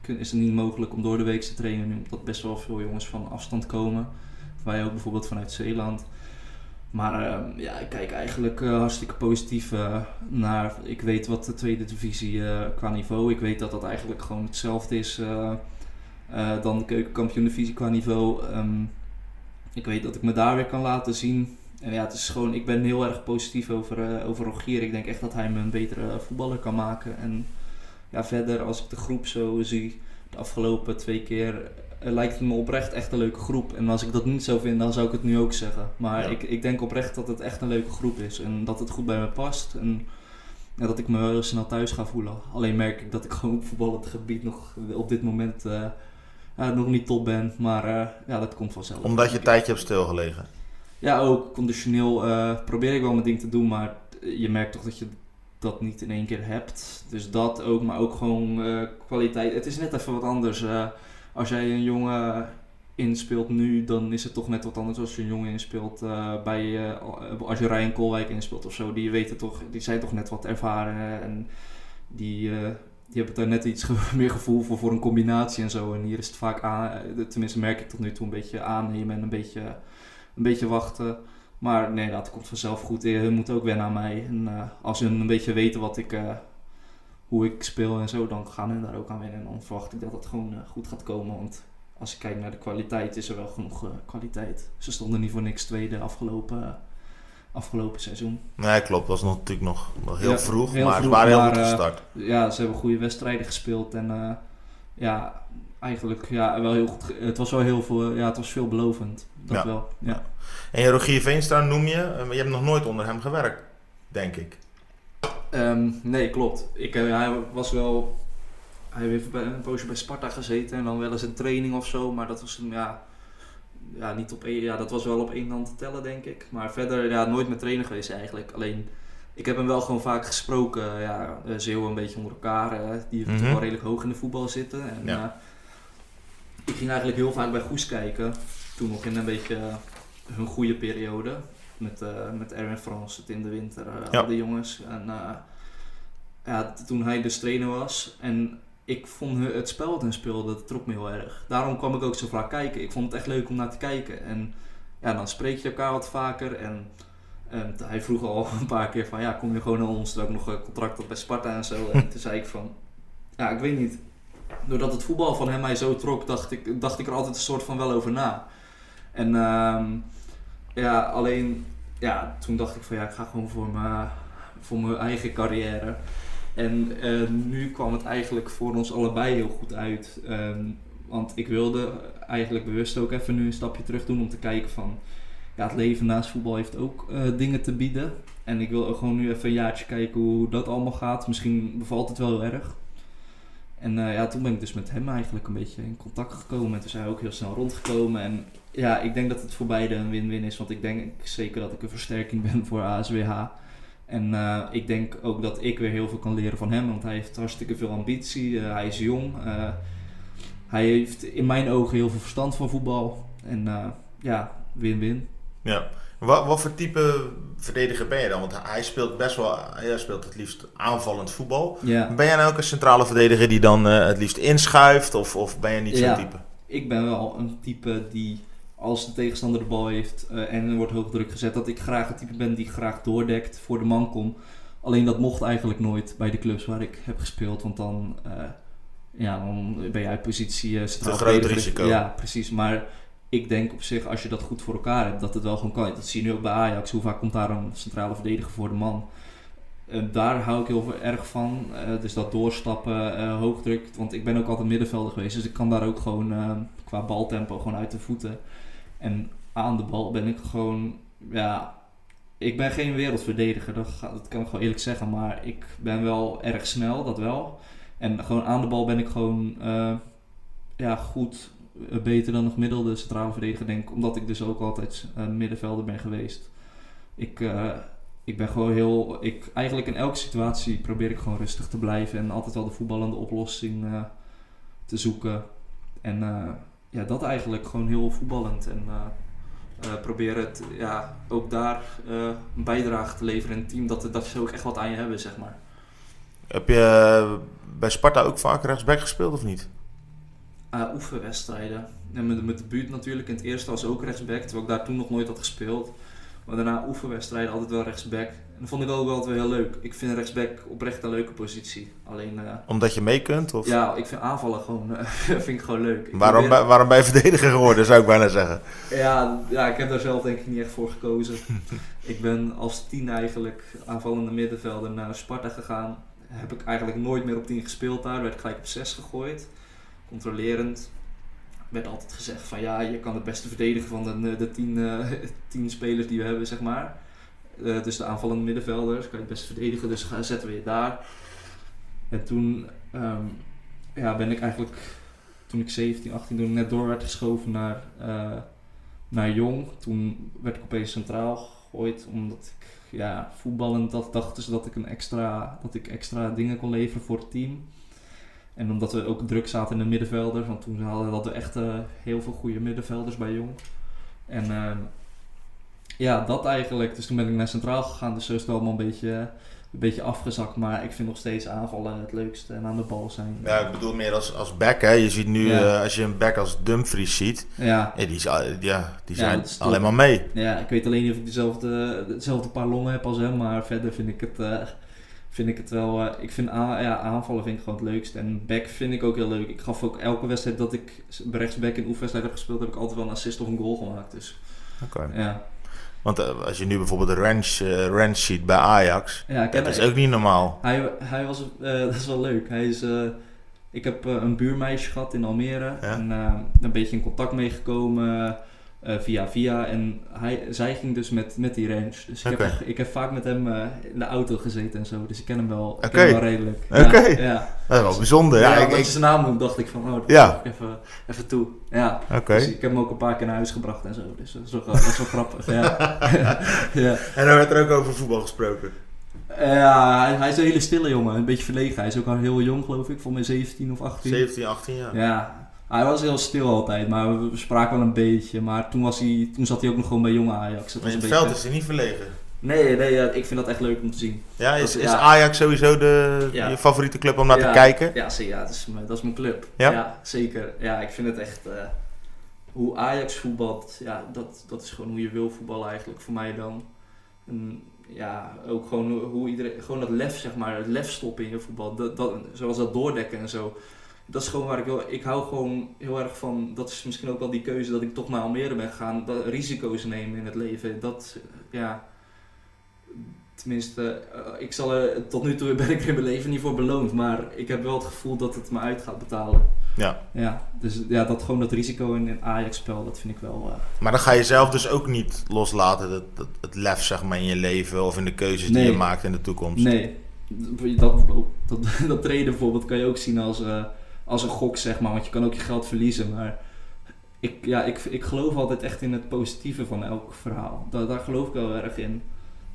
is het niet mogelijk om door de week te trainen nu, omdat best wel veel jongens van afstand komen. Wij ook bijvoorbeeld vanuit Zeeland. Maar uh, ja, ik kijk eigenlijk uh, hartstikke positief uh, naar. Ik weet wat de tweede divisie qua niveau. Ik weet dat dat eigenlijk gewoon hetzelfde is dan de keukenkampioen divisie qua niveau. Um, ik weet dat ik me daar weer kan laten zien. En ja, het is gewoon, ik ben heel erg positief over, over Rogier. Ik denk echt dat hij me een betere voetballer kan maken. En ja, verder, als ik de groep zo zie, de afgelopen twee keer lijkt het me oprecht echt een leuke groep. En als ik dat niet zou vinden, dan zou ik het nu ook zeggen. Maar Ja. ik, ik denk oprecht dat het echt een leuke groep is. En dat het goed bij me past. En ja, dat ik me heel snel thuis ga voelen. Alleen merk ik dat ik gewoon op voetballend gebied nog op dit moment eh, nog niet top ben. Maar eh, ja, dat komt vanzelf. Omdat je een tijdje hebt stilgelegen. Ja, ook conditioneel eh, probeer ik wel mijn ding te doen, maar je merkt toch dat je dat niet in één keer hebt. Dus dat ook, maar ook gewoon eh, kwaliteit. Het is net even wat anders. Als jij een jongen inspeelt nu, dan is het toch net wat anders als je een jongen inspeelt eh, bij, eh, als je Ryan Koolwijk inspeelt of zo. Die weten toch, die zijn toch net wat ervaren en die, eh, die hebben daar net iets meer gevoel voor, voor een combinatie en zo. En hier is het vaak aan, tenminste merk ik tot nu toe een beetje aannemen en een beetje, een beetje wachten. Maar nee, dat komt vanzelf goed. Hun moeten ook wennen aan mij. En als hun een beetje weten wat ik, hoe ik speel en zo, dan gaan hun daar ook aan wennen. En dan verwacht ik dat het gewoon eh, goed gaat komen. Want als ik kijk naar de kwaliteit, is er wel genoeg eh, kwaliteit. Ze stonden niet voor niks tweede afgelopen, eh, afgelopen seizoen. Nee, klopt. Dat was nog, natuurlijk nog, nog heel Ja, vroeg, heel maar ze waren heel goed gestart. Ja, ze hebben goede wedstrijden gespeeld. En ja, eigenlijk ja, wel heel goed. Het was wel heel veel, ja, het was veelbelovend. Dat Ja. wel. Ja. En Rogier Veenstra noem je, maar je hebt nog nooit onder hem gewerkt, denk ik. Ehm, nee, klopt. Ik, eh, hij was wel. Hij heeft bij, een poosje bij Sparta gezeten en dan wel eens een training of zo, maar dat was ja, ja, niet op één, ja, dat was wel op één hand te tellen, denk ik. Maar verder, ja, nooit met trainer geweest eigenlijk. Alleen, ik heb hem wel gewoon vaak gesproken. Ja, Zeeuwen een beetje onder elkaar. eh, die heeft Mhm. toch wel redelijk hoog in de voetbal zitten. En, Ja. eh, ik ging eigenlijk heel vaak bij Goes kijken. Toen nog in een beetje hun goede periode. Met, eh met Erwin Frans, het in de winter, eh, Ja. al die jongens. En eh, ja, toen hij dus trainer was. En ik vond het spel dat hun speelde, dat trok me heel erg. Daarom kwam ik ook zo vaak kijken. Ik vond het echt leuk om naar te kijken. En ja, dan spreek je elkaar wat vaker. En, hij vroeg al een paar keer van, ja, kom je gewoon naar ons? Toen ook nog een contract op bij Sparta en zo. En toen zei ik van, ja, ik weet niet. Doordat het voetbal van hem mij zo trok, dacht ik, dacht ik er altijd een soort van wel over na. En ehm, ja, alleen, ja, toen dacht ik van, ja, ik ga gewoon voor mijn, voor mijn eigen carrière. En eh, nu kwam het eigenlijk voor ons allebei heel goed uit. Ehm, want ik wilde eigenlijk bewust ook even nu een stapje terug doen om te kijken van... Ja, het leven naast voetbal heeft ook eh, dingen te bieden. En ik wil gewoon nu even een jaartje kijken hoe dat allemaal gaat. Misschien bevalt het wel heel erg. En eh, ja, toen ben ik dus met hem eigenlijk een beetje in contact gekomen. En toen zijn we ook heel snel rondgekomen. En ja, ik denk dat het voor beide een win-win is. Want ik denk zeker dat ik een versterking ben voor ASWH. En eh, ik denk ook dat ik weer heel veel kan leren van hem, want hij heeft hartstikke veel ambitie. Eh, hij is jong. hij heeft in mijn ogen heel veel verstand van voetbal. En ja, win-win. Ja. Wat, wat voor type verdediger ben je dan? Want hij speelt best wel, hij speelt het liefst aanvallend voetbal. Ja. Ben jij nou ook een centrale verdediger die dan eh, het liefst inschuift? Of, of ben je niet zo'n type? Ik ben wel een type die als de tegenstander de bal heeft eh, en er wordt hoog druk gezet, dat ik graag het type ben die graag doordekt voor de man komt. Alleen dat mocht eigenlijk nooit bij de clubs waar ik heb gespeeld, want dan, eh, ja, dan ben jij uit positie eh, centraal groot verdediger. risico. Ja, precies. Maar ik denk op zich, als je dat goed voor elkaar hebt, dat het wel gewoon kan. Dat zie je nu ook bij Ajax. Hoe vaak komt daar een centrale verdediger voor de man? Eh, daar hou ik heel erg van. Eh, dus dat doorstappen, eh, hoogdruk. Want ik ben ook altijd middenvelder geweest. Dus ik kan daar ook gewoon qua baltempo gewoon uit de voeten. En aan de bal ben ik gewoon... Ja, ik ben geen wereldverdediger. Dat, dat kan ik gewoon eerlijk zeggen. Maar ik ben wel erg snel, dat wel. En gewoon aan de bal ben ik gewoon ja, goed. Eh, beter dan een gemiddelde centrale verdediger, denk ik. Omdat ik dus ook altijd eh, middenvelder ben geweest. Ik... eh, ik ben gewoon heel. Ik, eigenlijk in elke situatie probeer ik gewoon rustig te blijven en altijd wel de voetballende oplossing te zoeken. En ja, dat eigenlijk gewoon heel voetballend. En eh, probeer het ja, ook daar een bijdrage te leveren in het team. Dat, dat ze ook echt wat aan je hebben, zeg maar. Heb je bij Sparta ook vaak rechtsback gespeeld of niet? Oefenwedstrijden. En met, met de buurt natuurlijk. In het eerste was ook rechtsback, terwijl ik daar toen nog nooit had gespeeld. Maar daarna oefenwedstrijden altijd wel rechtsback. En dat vond ik ook altijd wel heel leuk. Ik vind rechtsback oprecht een leuke positie. Alleen, eh, Omdat je mee kunt? Of? ja, ik vind aanvallen gewoon, eh, vind ik gewoon leuk. Ik Waarom, probeer- ben- waarom ben je verdediger geworden, zou ik bijna zeggen. Ja, ja, ik heb daar zelf denk ik niet echt voor gekozen. ik ben als tien eigenlijk aanvallende middenvelder naar Sparta gegaan. Heb ik eigenlijk nooit meer op 10 gespeeld daar. Werd gelijk op 6 gegooid. Controlerend. Werd altijd gezegd van ja, je kan het beste verdedigen van de, de 10 eh, 10 spelers die we hebben, zeg maar. Eh, dus de aanvallende middenvelders kan je het beste verdedigen, dus zetten we je daar. En toen ehm, ja, ben ik eigenlijk, toen ik 17, 18, toen ik net door werd geschoven naar, eh, naar Jong. Toen werd ik opeens centraal gegooid, omdat ik ja, voetballend dat, dachten ze dat ik, een extra, dat ik extra dingen kon leveren voor het team. En omdat we ook druk zaten in de middenvelders, want toen hadden we echt eh, heel veel goede middenvelders bij Jong. En ehm, ja, dat eigenlijk. Dus toen ben ik naar centraal gegaan, dus zo is het allemaal een beetje, een beetje afgezakt. Maar ik vind nog steeds aanvallen het leukste en aan de bal zijn. Ja, ik bedoel meer als, als back. Hè. Je ziet nu, Ja. eh, als je een back als Dumfries ziet, ja. ja, die, ja, die zijn alleen maar mee. Ja, ik weet alleen niet of ik dezelfde, dezelfde paar longen heb als hem, maar verder vind ik het, eh, vind ik het wel. eh, ik vind aan, ja, aanvallen vind ik gewoon het leukst. En back vind ik ook heel leuk. Ik gaf ook elke wedstrijd dat ik rechtsback in oefenwedstrijd heb gespeeld, heb ik altijd wel een assist of een goal gemaakt. Dus Oké. ja. Want eh, als je nu bijvoorbeeld de eh, range ziet bij Ajax, ja dat is ook niet normaal. hij, hij was, dat is wel leuk. Hij is, ik heb een buurmeisje gehad in Almere Ja. en een beetje in contact meegekomen eh, via via. En hij, zij ging dus met, met die range. Dus ik, heb, ik heb vaak met hem eh, in de auto gezeten en zo. Dus ik ken hem wel, ken hem wel redelijk. Oké. Ja, ja. Dat is wel bijzonder. Ja, Ja, ik, omdat ik- zijn naam dacht ik van, oh, dat Ja. ja. ik even, even toe. Ja. Oké. Dus ik heb hem ook een paar keer naar huis gebracht en zo. Dus dat is wel, dat is wel grappig. Ja. ja. En dan werd er ook over voetbal gesproken. Ja, hij, hij is een hele stille jongen. Een beetje verlegen. Hij is ook al heel jong, geloof ik. Volgens mij 17 of 18. 17, 18 jaar. Ja, hij was heel stil altijd, maar we, spraken wel een beetje. Maar toen, was hij, toen zat hij ook nog gewoon bij jonge Ajax. Dat Maar in het veld is hij niet verlegen. Nee, nee ja, ik vind dat echt leuk om te zien. Ja, is, Dat- is ja. Ajax sowieso de, Ja. je favoriete club om naar te kijken? Ja, zie- ja dat, is mijn, dat is mijn club. Ja? zeker. Ja, ik vind het echt... eh, hoe Ajax voetbalt, ja, dat, dat is gewoon hoe je wil voetballen eigenlijk, voor mij dan. En, ja, ook gewoon hoe iedereen... Gewoon dat lef, zeg maar. Het lef stoppen in je voetbal. Dat, dat, zoals dat doordekken en zo. Dat is gewoon waar ik wil... Ik hou gewoon heel erg van... Dat is misschien ook wel die keuze dat ik toch naar Almere ben gegaan. Dat, risico's nemen in het leven. Dat, ja... Tenminste, eh, ik zal er, tot nu toe ben ik er in mijn leven niet voor beloond. Maar ik heb wel het gevoel dat het me uit gaat betalen. Ja. Ja, dus ja, dat gewoon dat risico in een Ajax-spel, dat vind ik wel... eh, Maar dan ga je zelf dus ook niet loslaten, dat, dat, het lef zeg maar in je leven of in de keuzes die je maakt in de toekomst. Nee, dat, dat, dat treden bijvoorbeeld kan je ook zien als, eh, als een gok, zeg maar. Want je kan ook je geld verliezen. Maar ik, ja, ik, ik geloof altijd echt in het positieve van elk verhaal. Daar, geloof ik wel erg in.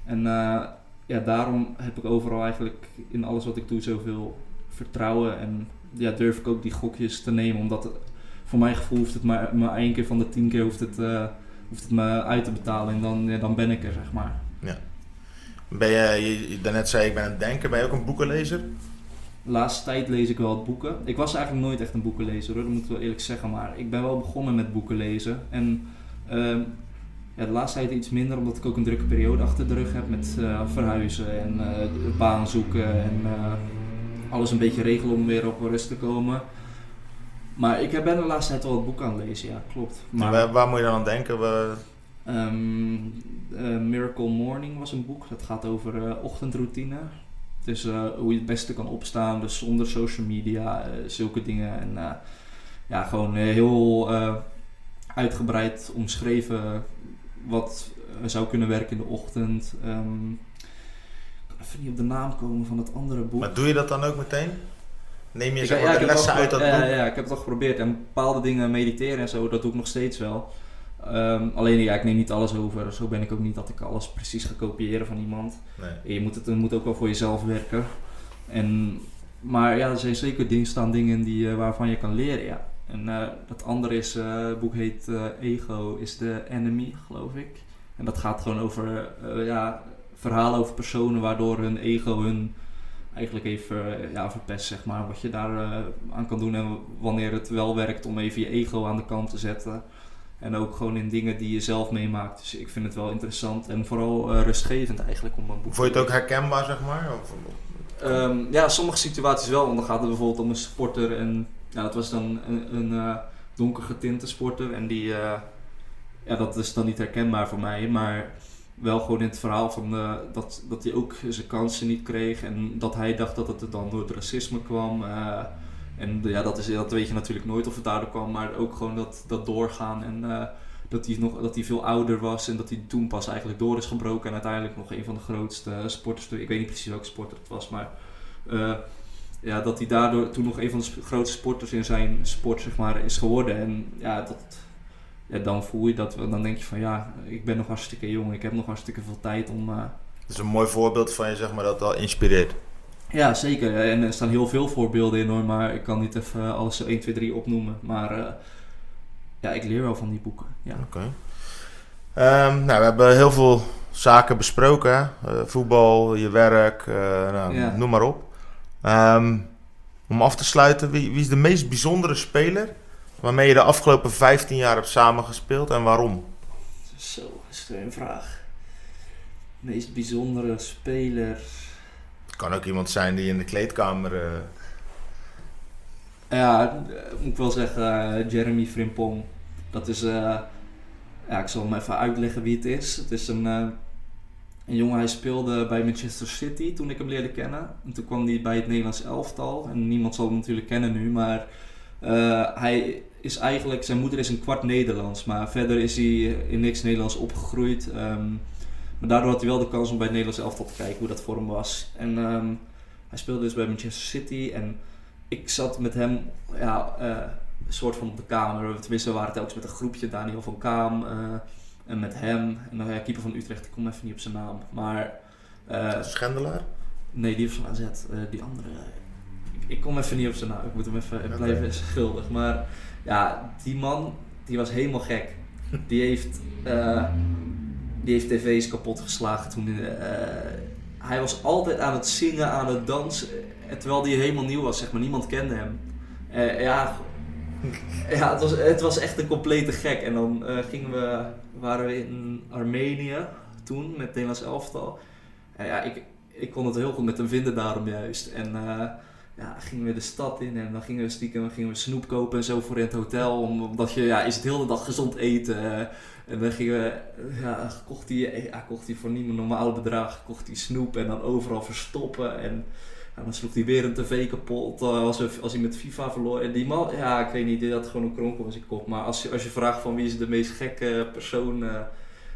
En eh, ja, daarom heb ik overal eigenlijk in alles wat ik doe zoveel vertrouwen. En ja, durf ik ook die gokjes te nemen. Omdat voor mijn gevoel hoeft het maar, maar één keer van de tien keer hoeft het, uh, hoeft het me uit te betalen. En dan, ja, dan ben ik er, zeg maar. Ja. Ben je, je, daarnet zei ik ben aan het denken, ben je ook een boekenlezer? De laatste tijd lees ik wel boeken. Ik was eigenlijk nooit echt een boekenlezer hoor, dat moet ik wel eerlijk zeggen. Maar ik ben wel begonnen met boeken lezen. En uh, ja, de laatste tijd iets minder, omdat ik ook een drukke periode achter de rug heb met uh, verhuizen en uh, baan zoeken en uh, alles een beetje regelen om weer op rust te komen. Maar ik ben de laatste tijd wel wat boeken aan het lezen, ja, klopt. Maar, waar, waar, moet je dan aan denken? We... Um, Miracle Morning was een boek, dat gaat over ochtendroutine. Dus hoe je het beste kan opstaan, dus zonder social media, zulke dingen. En ja, gewoon heel uitgebreid omschreven wat zou kunnen werken in de ochtend. Um, ik kan even niet op de naam komen van het andere boek. Maar doe je dat dan ook meteen? Neem je zeg maar, de lessen uit dat boek? Ja, ja, ik heb het al geprobeerd. En bepaalde dingen mediteren en zo, dat doe ik nog steeds wel. Um, alleen ja, ik neem niet alles over. Zo ben ik ook niet dat ik alles precies ga kopiëren van iemand. Nee. Je moet het, het moet ook wel voor jezelf werken. En, maar ja, er zijn zeker dingen, staan dingen die, uh, waarvan je kan leren. Ja. En uh, dat andere is, uh, het boek heet Ego is the Enemy, geloof ik. En dat gaat gewoon over ja, verhalen over personen waardoor hun ego hun eigenlijk even ja, verpest, zeg maar. Wat je daar aan kan doen en wanneer het wel werkt om even je ego aan de kant te zetten. En ook gewoon in dingen die je zelf meemaakt. Dus ik vind het wel interessant en vooral rustgevend eigenlijk om een boek Vond je het ook herkenbaar, zeg maar? Of, um, ja, sommige situaties wel. Want dan gaat het bijvoorbeeld om een sporter en ja, dat was dan een, een uh, donker getinte sporter. En die, uh, ja, dat is dan niet herkenbaar voor mij. Maar wel gewoon in het verhaal van uh, dat, dat hij ook zijn kansen niet kreeg. En dat hij dacht dat het dan door het racisme kwam. En ja, dat, is, dat weet je natuurlijk nooit of het daardoor kwam. Maar ook gewoon dat, dat doorgaan. En dat hij, nog, dat veel ouder was. En dat hij toen pas eigenlijk door is gebroken. En uiteindelijk nog een van de grootste sporters. Ik weet niet precies welke sporter het was. Maar ja, dat hij daardoor toen nog een van de grootste sporters in zijn sport zeg maar, is geworden. En ja, dat, dan voel je dat, dan denk je van ja, ik ben nog hartstikke jong, ik heb nog hartstikke veel tijd om... Uh, dat is een mooi voorbeeld van je, zeg maar, dat wel inspireert. Ja, zeker. En er staan heel veel voorbeelden in hoor, maar ik kan niet even alles zo 1, 2, 3 opnoemen. Maar uh, ja, ik leer wel van die boeken. Ja. Oké. Okay. Um, nou, we hebben heel veel zaken besproken. Uh, voetbal, je werk, nou, ja. noem maar op. Um, om af te sluiten, wie, wie, is de meest bijzondere speler waarmee je de afgelopen 15 jaar hebt samengespeeld en waarom? Zo, dat is een vraag. De meest bijzondere speler. Kan ook iemand zijn die in de kleedkamer. Uh... Ja, moet ik wel zeggen, uh, Jeremy Frimpong. Dat is. Ja, ik zal hem even uitleggen wie het is. Het is een een jongen, hij speelde bij Manchester City toen ik hem leerde kennen. En toen kwam hij bij het Nederlands elftal. En niemand zal hem natuurlijk kennen nu, maar hij is eigenlijk, zijn moeder is een kwart Nederlands. Maar verder is hij in niks Nederlands opgegroeid. Um, maar daardoor had hij wel de kans om bij het Nederlands elftal te kijken hoe dat voor hem was. En um, hij speelde dus bij Manchester City. En ik zat met hem ja, uh, een soort van op de kamer. Tenminste, we waren telkens met een groepje, Daniel van Kaam. Uh, en met hem, en dan ja, keeper van Utrecht, ik kom even niet op zijn naam. Maar... Uh, Schendelaar? Nee, die is van AZ. Die andere... Ik, ik, kom even niet op zijn naam. Ik moet hem even okay. blijven schuldig. Maar ja, die man, die was helemaal gek. Die heeft... Die heeft tv's kapot geslagen toen... hij was altijd aan het zingen, aan het dansen. Terwijl hij helemaal nieuw was, zeg maar. Niemand kende hem. ja, ja, het was, het was echt een complete gek. En dan gingen we, waren we in Armenië toen met het elftal. Ja, ik, ik kon het heel goed met hem vinden daarom juist. En ja, gingen we de stad in en dan gingen we stiekem gingen we snoep kopen en zo voor in het hotel. Omdat je, ja, is het hele dag gezond eten. En dan gingen we, ja, kocht hij, ja, kocht hij voor niet een normaal bedrag, kocht hij snoep en dan overal verstoppen. En dan sloeg hij weer een tv kapot uh, als, als hij met FIFA verloor. En die man, ja, ik weet niet, die had gewoon een kronkel in zijn kop. Maar als je, als je vraagt van wie is de meest gekke persoon... Uh,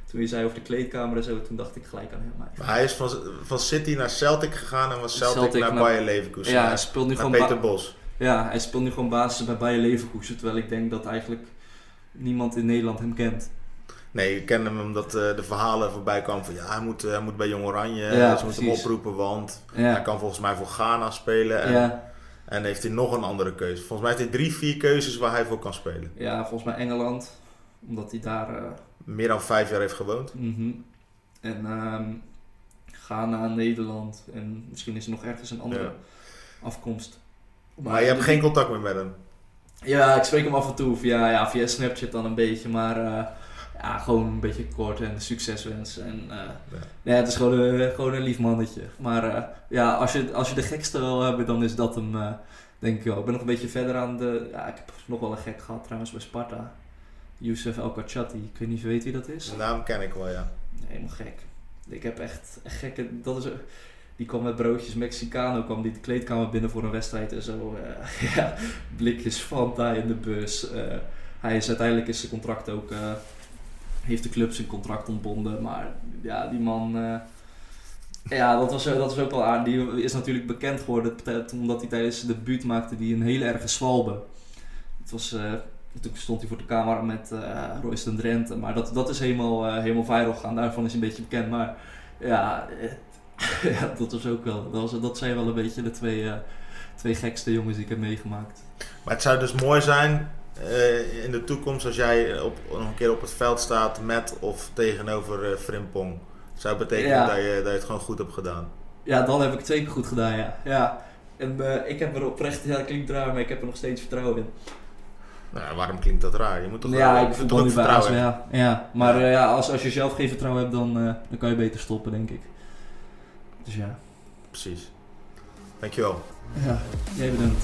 toen je zei over de kleedkamer en zo, toen dacht ik gelijk aan hem. Maar hij is van, van City naar Celtic gegaan en was Celtic, Celtic naar, naar Bayer Leverkusen. Ja, hij speelt nu gewoon Peter Bos. Ja, hij speelt nu gewoon basis bij Bayer Leverkusen, terwijl ik denk dat eigenlijk niemand in Nederland hem kent. Nee, ik ken hem omdat eh, de verhalen voorbij kwamen van ja, hij moet, eh, hij moet bij Jong Oranje. Ja, ze moeten hem oproepen, want Ja. hij kan volgens mij voor Ghana spelen. En, Ja, en heeft hij nog een andere keuze. Volgens mij heeft hij drie, vier keuzes waar hij voor kan spelen. ja, volgens mij Engeland. Omdat hij daar... eh, Meer dan vijf jaar heeft gewoond. mhm. En ehm Ghana, Nederland. En misschien is er nog ergens een andere Ja. afkomst. Maar je hebt geen contact meer met hem. Ja, ik spreek hem af en toe via, ja, via Snapchat dan een beetje, maar ja, gewoon een beetje kort en succeswens. En, eh, ja. het is gewoon, een- gewoon een lief mannetje. Maar eh, ja, als je, als je de gekste wil hebben, dan is dat hem, eh, denk ik wel. Ik ben nog een beetje verder aan de, ja, ik heb nog wel een gek gehad trouwens bij Sparta. Youssef El Kachati, ik weet niet of je weet wie dat is. Zijn naam ken ik wel, ja. Helemaal gek. Ik heb echt, gekke, dat is, die kwam met broodjes Mexicano, kwam die de kleedkamer binnen voor een wedstrijd en zo. eh, ja, blikjes Fanta in de bus. eh, hij is uiteindelijk is zijn contract ook, eh, heeft de club zijn contract ontbonden, maar ja, die man, eh, ja, dat was, dat was ook wel aan. Die is natuurlijk bekend geworden omdat hij tijdens de debuut maakte die een hele erge zwalbe. Het was, eh, toen stond hij voor de camera met eh Royston Drenthe. Maar dat, dat is helemaal, eh, helemaal viral gegaan. Daarvan is hij een beetje bekend. Maar ja, dat was ook wel. Dat, was, dat zijn wel een beetje de twee, twee gekste jongens die ik heb meegemaakt. Maar het zou dus mooi zijn eh, in de toekomst als jij op, nog een keer op het veld staat met of tegenover eh Frimpong. Zou betekenen Ja. dat, je, dat je het gewoon goed hebt gedaan. Ja, dan heb ik het twee keer goed gedaan, ja. ja. En eh, ik heb er oprecht, ja, dat klinkt raar, maar ik heb er nog steeds vertrouwen in. Nou, waarom klinkt dat raar? Je moet toch ja, wel- ik toch nu bij ASW, ja. ja. Maar Ja. ja, als, als je zelf geen vertrouwen hebt, dan, dan kan je beter stoppen, denk ik. Dus ja. Precies. Dankjewel. Ja, jij bedankt.